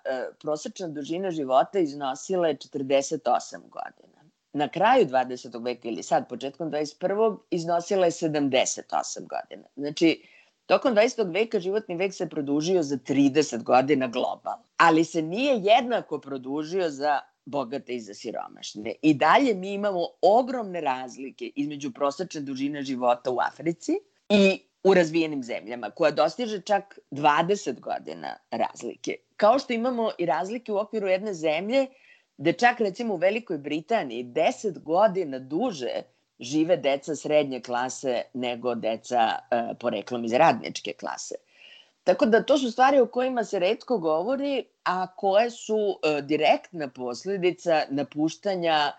prosečna dužina života iznosila je 48 godina na kraju 20. veka ili sad početkom 21. iznosila je 78 godina. Znači, tokom 20. veka životni vek se produžio za 30 godina globalno, ali se nije jednako produžio za bogate i za siromašne. I dalje mi imamo ogromne razlike između prosečne dužine života u Africi i u razvijenim zemljama, koja dostiže čak 20 godina razlike. Kao što imamo i razlike u okviru jedne zemlje gde čak recimo u Velikoj Britaniji 10 godina duže žive deca srednje klase nego deca e, poreklom iz radničke klase. Tako da to su stvari o kojima se redko govori, a koje su e, direktna posledica napuštanja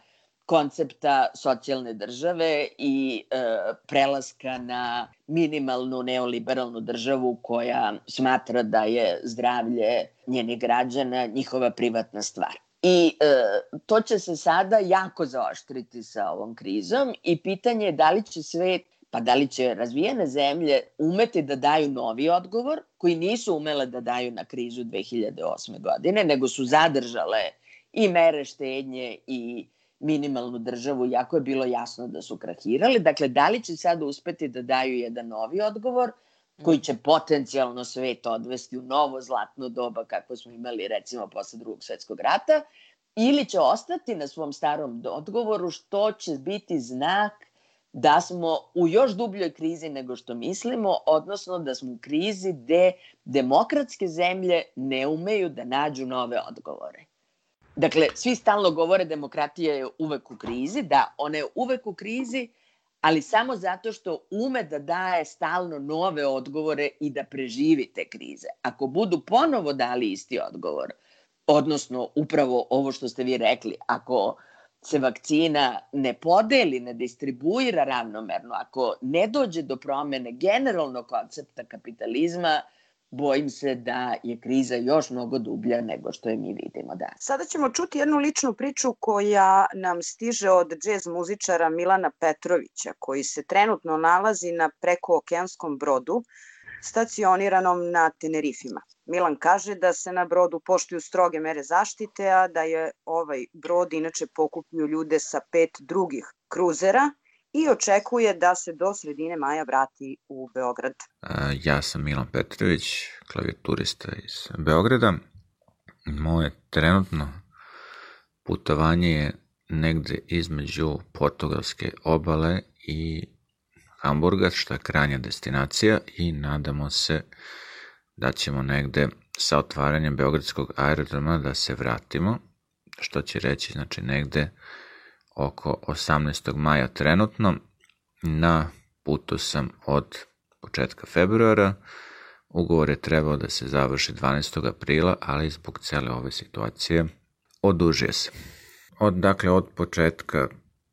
koncepta socijalne države i e, prelaska na minimalnu neoliberalnu državu koja smatra da je zdravlje njenih građana njihova privatna stvar. I e, to će se sada jako zaoštriti sa ovom krizom i pitanje je da li će svet, pa da li će razvijene zemlje umeti da daju novi odgovor, koji nisu umele da daju na krizu 2008. godine, nego su zadržale i mere štednje i minimalnu državu, jako je bilo jasno da su krahirali. Dakle, da li će sada uspeti da daju jedan novi odgovor, koji će potencijalno svet odvesti u novo zlatno doba kako smo imali recimo posle drugog svetskog rata ili će ostati na svom starom odgovoru što će biti znak da smo u još dubljoj krizi nego što mislimo, odnosno da smo u krizi gde demokratske zemlje ne umeju da nađu nove odgovore. Dakle, svi stalno govore demokratija je uvek u krizi, da, ona je uvek u krizi, ali samo zato što ume da daje stalno nove odgovore i da preživi te krize. Ako budu ponovo dali isti odgovor, odnosno upravo ovo što ste vi rekli, ako se vakcina ne podeli, ne distribuira ravnomerno, ako ne dođe do promene generalnog koncepta kapitalizma, bojim se da je kriza još mnogo dublja nego što je mi vidimo da. Sada ćemo čuti jednu ličnu priču koja nam stiže od džez muzičara Milana Petrovića, koji se trenutno nalazi na prekookeanskom brodu stacioniranom na Tenerifima. Milan kaže da se na brodu poštuju stroge mere zaštite, a da je ovaj brod inače pokuplju ljude sa pet drugih kruzera i očekuje da se do sredine maja vrati u Beograd. Ja sam Milan Petrović, klavijaturista iz Beograda. Moje trenutno putovanje je negde između portugalske obale i Hamburga, što je krajnja destinacija i nadamo se da ćemo negde sa otvaranjem Beogradskog aerodroma da se vratimo, što će reći znači negde oko 18. maja trenutno. Na putu sam od početka februara. Ugovor je trebao da se završi 12. aprila, ali zbog cele ove situacije odužuje se. Od, dakle, od početka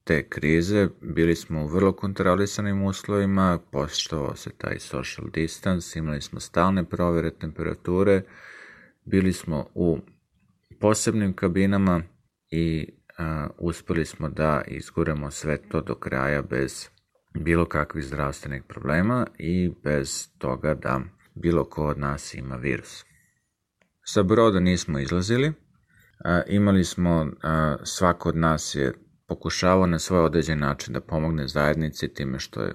te krize bili smo u vrlo kontrolisanim uslovima, poštovao se taj social distance, imali smo stalne provere temperature, bili smo u posebnim kabinama i uspeli smo da izguremo sve to do kraja bez bilo kakvih zdravstvenih problema i bez toga da bilo ko od nas ima virus. Sa broda nismo izlazili, imali smo, svako od nas je pokušavao na svoj određen način da pomogne zajednici time što je,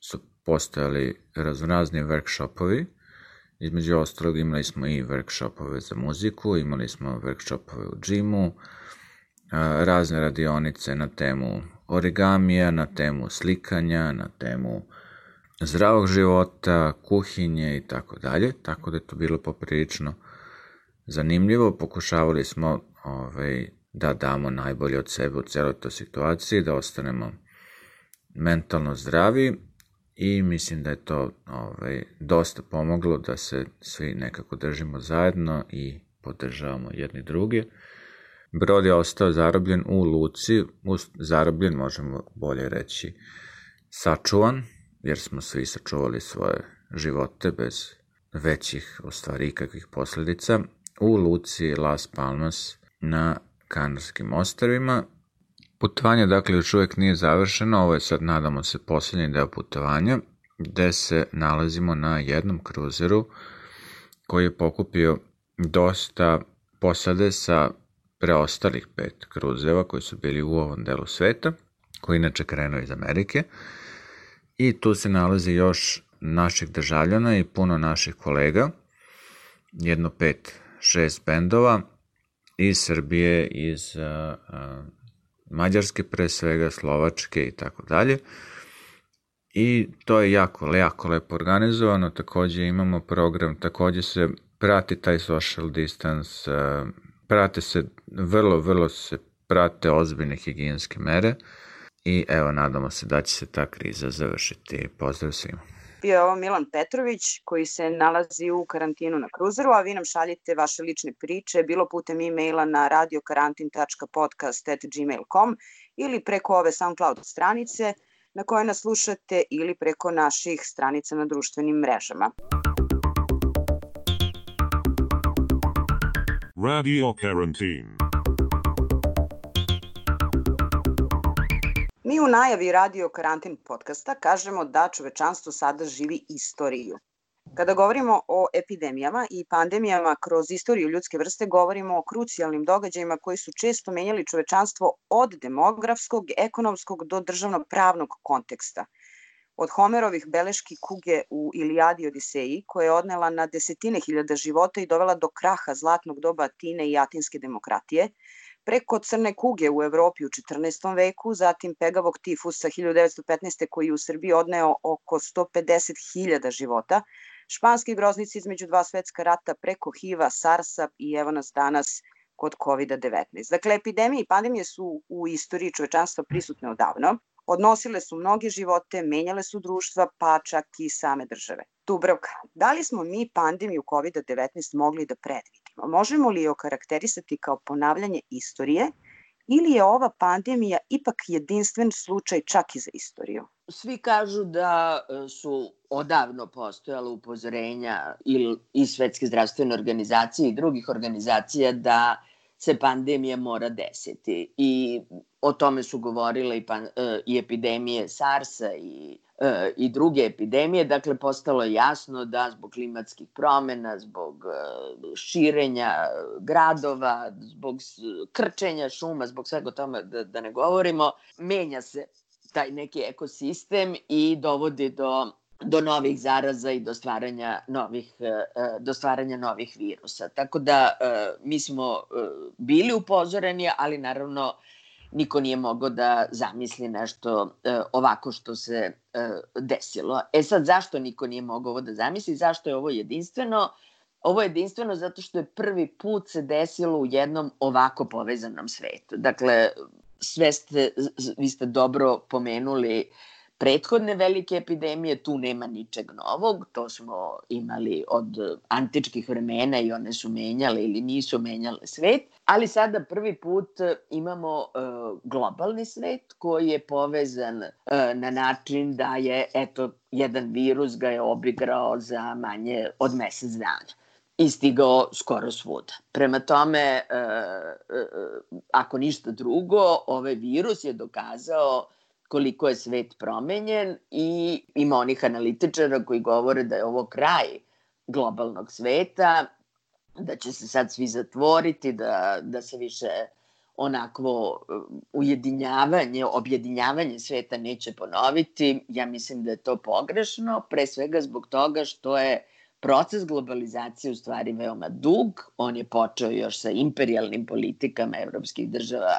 su postojali raznorazni workshopovi, između ostalog imali smo i workshopove za muziku, imali smo workshopove u džimu, razne radionice na temu origamija, na temu slikanja, na temu zdravog života, kuhinje i tako dalje, tako da je to bilo poprilično zanimljivo. Pokušavali smo ovaj, da damo najbolje od sebe u celoj toj situaciji, da ostanemo mentalno zdravi i mislim da je to ovaj, dosta pomoglo da se svi nekako držimo zajedno i podržavamo jedni drugi. Brod je ostao zarobljen u luci, zarobljen možemo bolje reći sačuvan, jer smo svi sačuvali svoje živote bez većih, u stvari ikakvih posledica, u luci Las Palmas na Kanarskim ostrvima. Putovanje, dakle, još uvek nije završeno, ovo je sad, nadamo se, poslednji deo putovanja, gde se nalazimo na jednom kruzeru koji je pokupio dosta posade sa preostalih pet kruzeva koji su bili u ovom delu sveta, koji inače krenuo iz Amerike. I tu se nalazi još naših državljana i puno naših kolega, jedno pet, šest bendova iz Srbije, iz a, a, Mađarske pre svega, Slovačke i tako dalje. I to je jako, jako lepo organizovano, takođe imamo program, takođe se prati taj social distance, a, prate se, vrlo, vrlo se prate ozbiljne higijenske mere i evo, nadamo se da će se ta kriza završiti. Pozdrav svima. Bio je ovo Milan Petrović koji se nalazi u karantinu na kruzeru, a vi nam šaljite vaše lične priče bilo putem e-maila na radiokarantin.podcast.gmail.com ili preko ove SoundCloud stranice na koje nas slušate ili preko naših stranica na društvenim mrežama. Radio Quarantine. Mi u najavi Radio Karantin podcasta kažemo da čovečanstvo sada živi istoriju. Kada govorimo o epidemijama i pandemijama kroz istoriju ljudske vrste, govorimo o krucijalnim događajima koji su često menjali čovečanstvo od demografskog, ekonomskog do državno-pravnog konteksta – od Homerovih beleški kuge u Ilijadi Odiseji, koja je odnela na desetine hiljada života i dovela do kraha zlatnog doba Atine i atinske demokratije, preko crne kuge u Evropi u 14. veku, zatim pegavog tifusa 1915. koji je u Srbiji odneo oko 150.000 života, španski groznici između dva svetska rata preko HIV-a, SARS-a i evo nas danas kod COVID-19. Dakle, epidemije i pandemije su u istoriji čovečanstva prisutne odavno, Odnosile su mnoge živote, menjale su društva, pa čak i same države. Dubravka, da li smo mi pandemiju COVID-19 mogli da predvidimo? Možemo li je okarakterisati kao ponavljanje istorije ili je ova pandemija ipak jedinstven slučaj čak i za istoriju? Svi kažu da e, su odavno postojala upozorenja i Svetske zdravstvene organizacije i drugih organizacija da se pandemija mora desiti. I o tome su govorile i, pan, e, i epidemije SARS-a i, e, i druge epidemije. Dakle, postalo je jasno da zbog klimatskih promena, zbog e, širenja gradova, zbog krčenja šuma, zbog svega tome da, da ne govorimo, menja se taj neki ekosistem i dovodi do do novih zaraza i do stvaranja novih, do stvaranja novih virusa. Tako da mi smo bili upozoreni, ali naravno niko nije mogao da zamisli nešto ovako što se desilo. E sad, zašto niko nije mogao ovo da zamisli? Zašto je ovo jedinstveno? Ovo je jedinstveno zato što je prvi put se desilo u jednom ovako povezanom svetu. Dakle, sve ste, vi ste dobro pomenuli prethodne velike epidemije, tu nema ničeg novog, to smo imali od antičkih vremena i one su menjale ili nisu menjale svet, ali sada prvi put imamo uh, globalni svet koji je povezan uh, na način da je, eto, jedan virus ga je obigrao za manje od mesec dana i stigao skoro svuda. Prema tome, e, e, ako ništa drugo, ovaj virus je dokazao koliko je svet promenjen i ima onih analitičara koji govore da je ovo kraj globalnog sveta, da će se sad svi zatvoriti, da, da se više onakvo e, ujedinjavanje, objedinjavanje sveta neće ponoviti. Ja mislim da je to pogrešno, pre svega zbog toga što je proces globalizacije u stvari veoma dug. On je počeo još sa imperialnim politikama evropskih država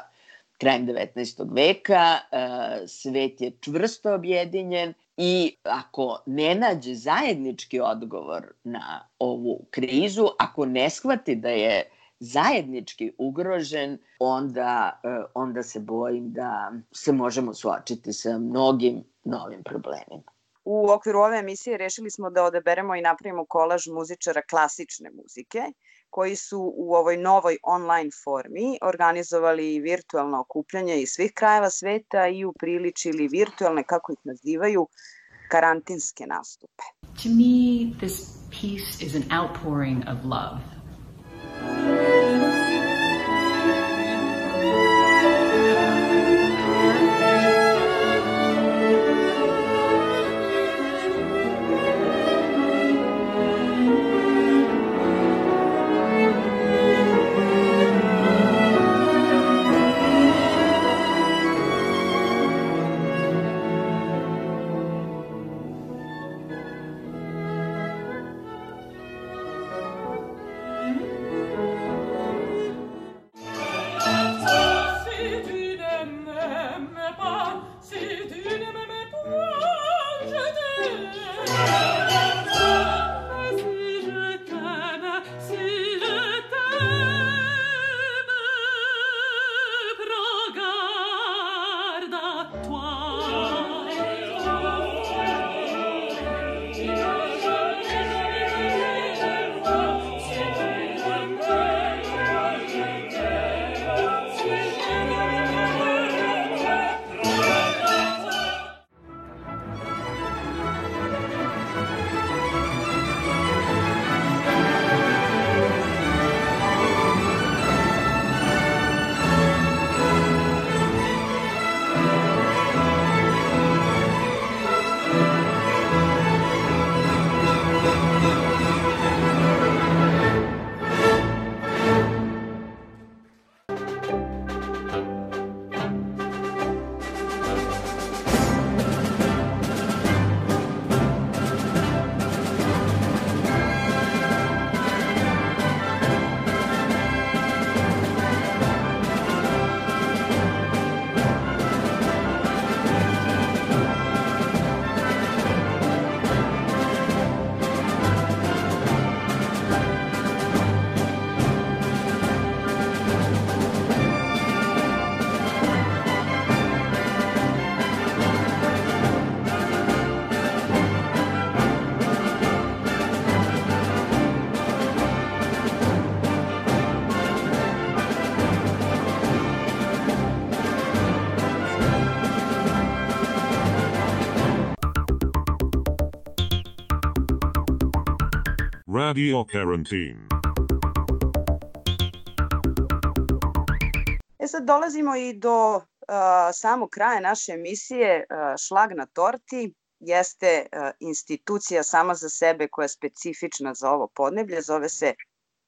krajem 19. veka. E, svet je čvrsto objedinjen i ako ne nađe zajednički odgovor na ovu krizu, ako ne shvati da je zajednički ugrožen, onda, e, onda se bojim da se možemo suočiti sa mnogim novim problemima. U okviru ove emisije rešili smo da odeberemo i napravimo kolaž muzičara klasične muzike, koji su u ovoj novoj online formi organizovali virtualno okupljanje iz svih krajeva sveta i upriličili virtualne, kako ih nazivaju, karantinske nastupe. To me, this piece is an outpouring of love. Radio Quarantine. E sad dolazimo i do uh, samog kraja naše emisije uh, Šlag na torti jeste uh, institucija sama za sebe koja je specifična za ovo podneblje, zove se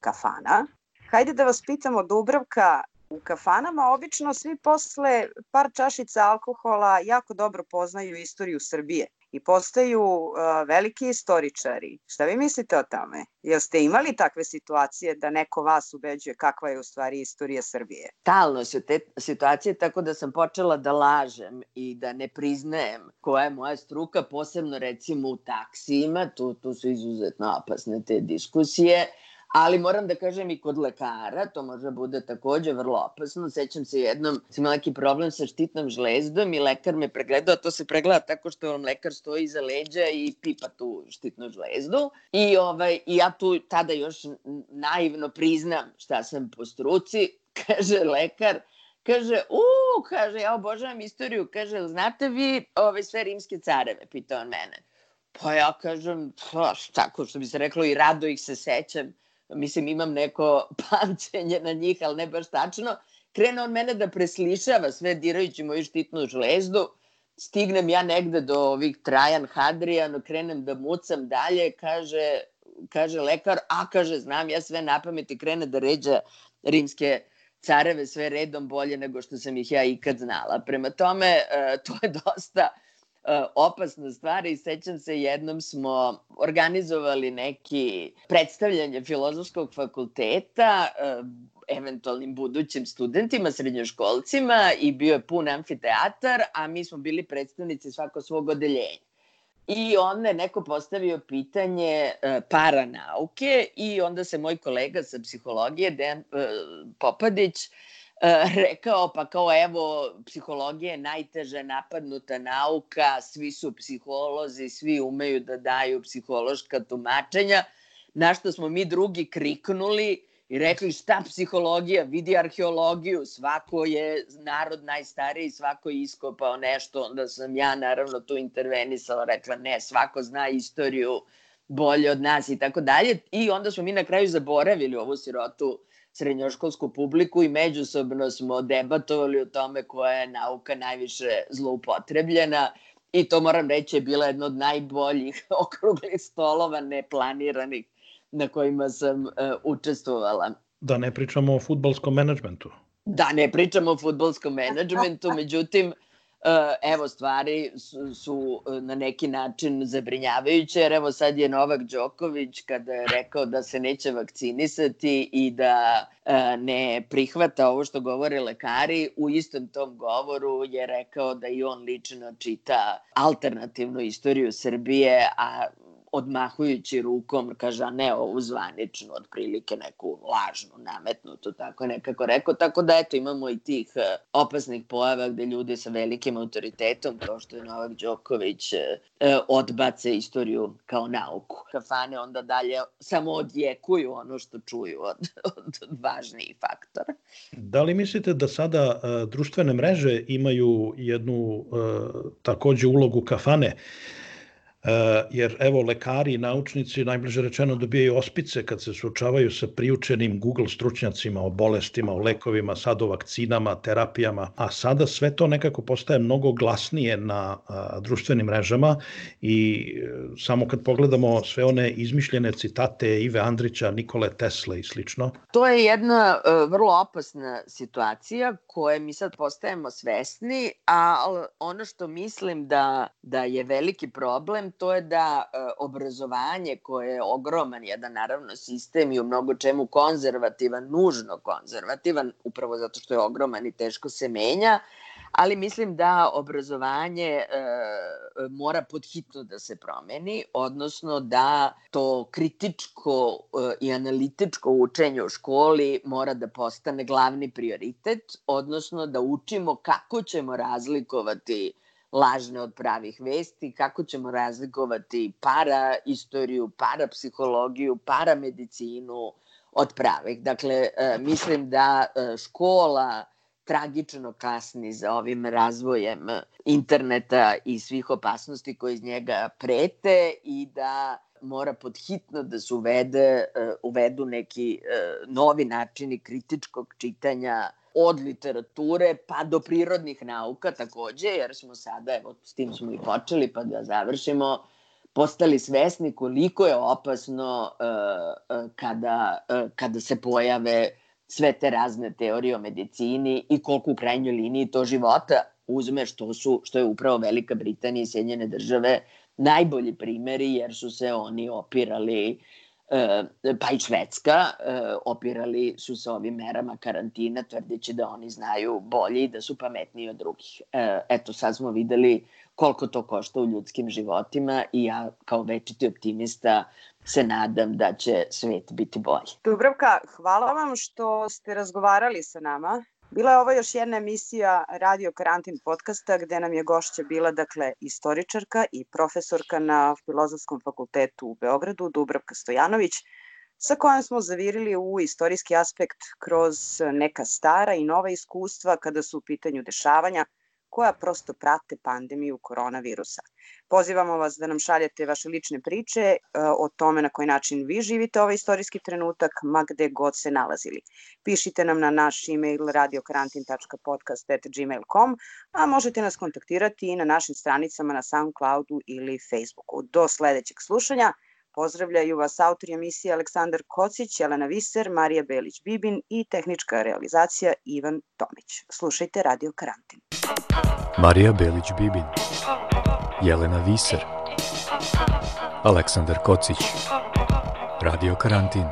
kafana. Hajde da vas pitamo, Dubravka, U kafanama obično svi posle par čašica alkohola jako dobro poznaju istoriju Srbije i postaju uh, veliki istoričari. Šta vi mislite o tome? Jel ste imali takve situacije da neko vas ubeđuje kakva je u stvari istorija Srbije? Stalno su te situacije tako da sam počela da lažem i da ne priznajem koja je moja struka, posebno recimo u taksijima, tu, tu su izuzetno opasne te diskusije, Ali moram da kažem i kod lekara, to može bude takođe vrlo opasno. Sećam se jednom, sam imala neki problem sa štitnom žlezdom i lekar me pregledao, a to se pregleda tako što vam lekar stoji iza leđa i pipa tu štitnu žlezdu. I, ovaj, I ja tu tada još naivno priznam šta sam po struci, kaže lekar, kaže, u, kaže, ja obožavam istoriju, kaže, znate vi ove sve rimske careve, pitao on mene. Pa ja kažem, pa šta, ko što bi se reklo, i rado ih se sećam mislim imam neko pamćenje na njih, ali ne baš tačno, krene on mene da preslišava sve dirajući moju štitnu žlezdu, stignem ja negde do ovih Trajan Hadrijan, krenem da mucam dalje, kaže, kaže lekar, a kaže, znam ja sve na pamet i krene da ređa rimske careve sve redom bolje nego što sam ih ja ikad znala. Prema tome, e, to je dosta opasna stvar i sećam se jednom smo organizovali neki predstavljanje filozofskog fakulteta e, eventualnim budućim studentima, srednjoškolcima i bio je pun amfiteatar, a mi smo bili predstavnici svako svog odeljenja. I onda je neko postavio pitanje e, paranauke i onda se moj kolega sa psihologije, Dejan e, Popadić, E, rekao pa kao evo psihologija je najteža napadnuta nauka, svi su psiholozi, svi umeju da daju psihološka tumačenja, na što smo mi drugi kriknuli i rekli šta psihologija, vidi arheologiju, svako je narod najstariji, svako je iskopao nešto, onda sam ja naravno tu intervenisala, rekla ne, svako zna istoriju bolje od nas i tako dalje. I onda smo mi na kraju zaboravili ovu sirotu srednjoškolsku publiku i međusobno smo debatovali o tome koja je nauka najviše zloupotrebljena i to moram reći je bila jedna od najboljih okruglih stolova neplaniranih na kojima sam uh, učestvovala. Da ne pričamo o futbolskom menadžmentu. Da ne pričamo o futbolskom menadžmentu, međutim, evo stvari su, su e, na neki način zabrinjavajuće, jer evo sad je Novak Đoković kada je rekao da se neće vakcinisati i da e, ne prihvata ovo što govore lekari, u istom tom govoru je rekao da i on lično čita alternativnu istoriju Srbije, a odmahujući rukom, kaže, a ne ovu zvaničnu, otprilike neku lažnu, nametnutu, tako je nekako rekao. Tako da, eto, imamo i tih uh, opasnih pojava gde ljudi sa velikim autoritetom, kao što je Novak Đoković, uh, odbace istoriju kao nauku. Kafane onda dalje samo odjekuju ono što čuju od, od, od važnijih faktora. Da li mislite da sada društvene mreže imaju jednu takođe ulogu kafane? E, jer evo lekari i naučnici najbliže rečeno dobijaju ospice kad se suočavaju sa priučenim Google stručnjacima o bolestima, o lekovima, sad o vakcinama, terapijama, a sada sve to nekako postaje mnogo glasnije na a, društvenim mrežama i e, samo kad pogledamo sve one izmišljene citate Ive Andrića, Nikole Tesle i slično. To je jedna e, vrlo opasna situacija koje mi sad postajemo svesni, a ono što mislim da, da je veliki problem to je da e, obrazovanje koje je ogroman jedan naravno sistem i u mnogo čemu konzervativan, nužno konzervativan, upravo zato što je ogroman i teško se menja, ali mislim da obrazovanje e, mora podhitno da se promeni, odnosno da to kritičko e, i analitičko učenje u školi mora da postane glavni prioritet, odnosno da učimo kako ćemo razlikovati lažne od pravih vesti, kako ćemo razlikovati para istoriju, para psihologiju, para medicinu od pravih. Dakle, e, mislim da e, škola tragično kasni za ovim razvojem interneta i svih opasnosti koje iz njega prete i da mora podhitno da se uvede, e, uvedu neki novi načini kritičkog čitanja od literature pa do prirodnih nauka takođe, jer smo sada, evo, s tim smo i počeli pa da završimo, postali svesni koliko je opasno uh, uh, kada, uh, kada se pojave sve te razne teorije o medicini i koliko u krajnjoj liniji to života uzme što, su, što je upravo Velika Britanija i Sjedinjene države najbolji primeri jer su se oni opirali e, pa i Švedska e, opirali su se ovim merama karantina tvrdeći da oni znaju bolje i da su pametniji od drugih. E, eto sad smo videli koliko to košta u ljudskim životima i ja kao večiti optimista se nadam da će svet biti bolji. Dubravka, hvala vam što ste razgovarali sa nama. Bila je ovo još jedna emisija Radio Karantin podcasta gde nam je gošća bila dakle istoričarka i profesorka na Filozofskom fakultetu u Beogradu Dubravka Stojanović sa kojom smo zavirili u istorijski aspekt kroz neka stara i nova iskustva kada su u pitanju dešavanja koja prosto prate pandemiju koronavirusa. Pozivamo vas da nam šaljete vaše lične priče e, o tome na koji način vi živite ovaj istorijski trenutak, ma gde god se nalazili. Pišite nam na naš e-mail radiokarantin.podcast.gmail.com, a možete nas kontaktirati i na našim stranicama na Soundcloudu ili Facebooku. Do sledećeg slušanja. Pozdravljaju vas autori emisije Aleksandar Kocić, Jelena Viser, Marija Belić-Bibin i tehnička realizacija Ivan Tomić. Slušajte Radio Karantin. Marija Belić-Bibin, Jelena Viser, Aleksandar Kocić, Radio Karantin.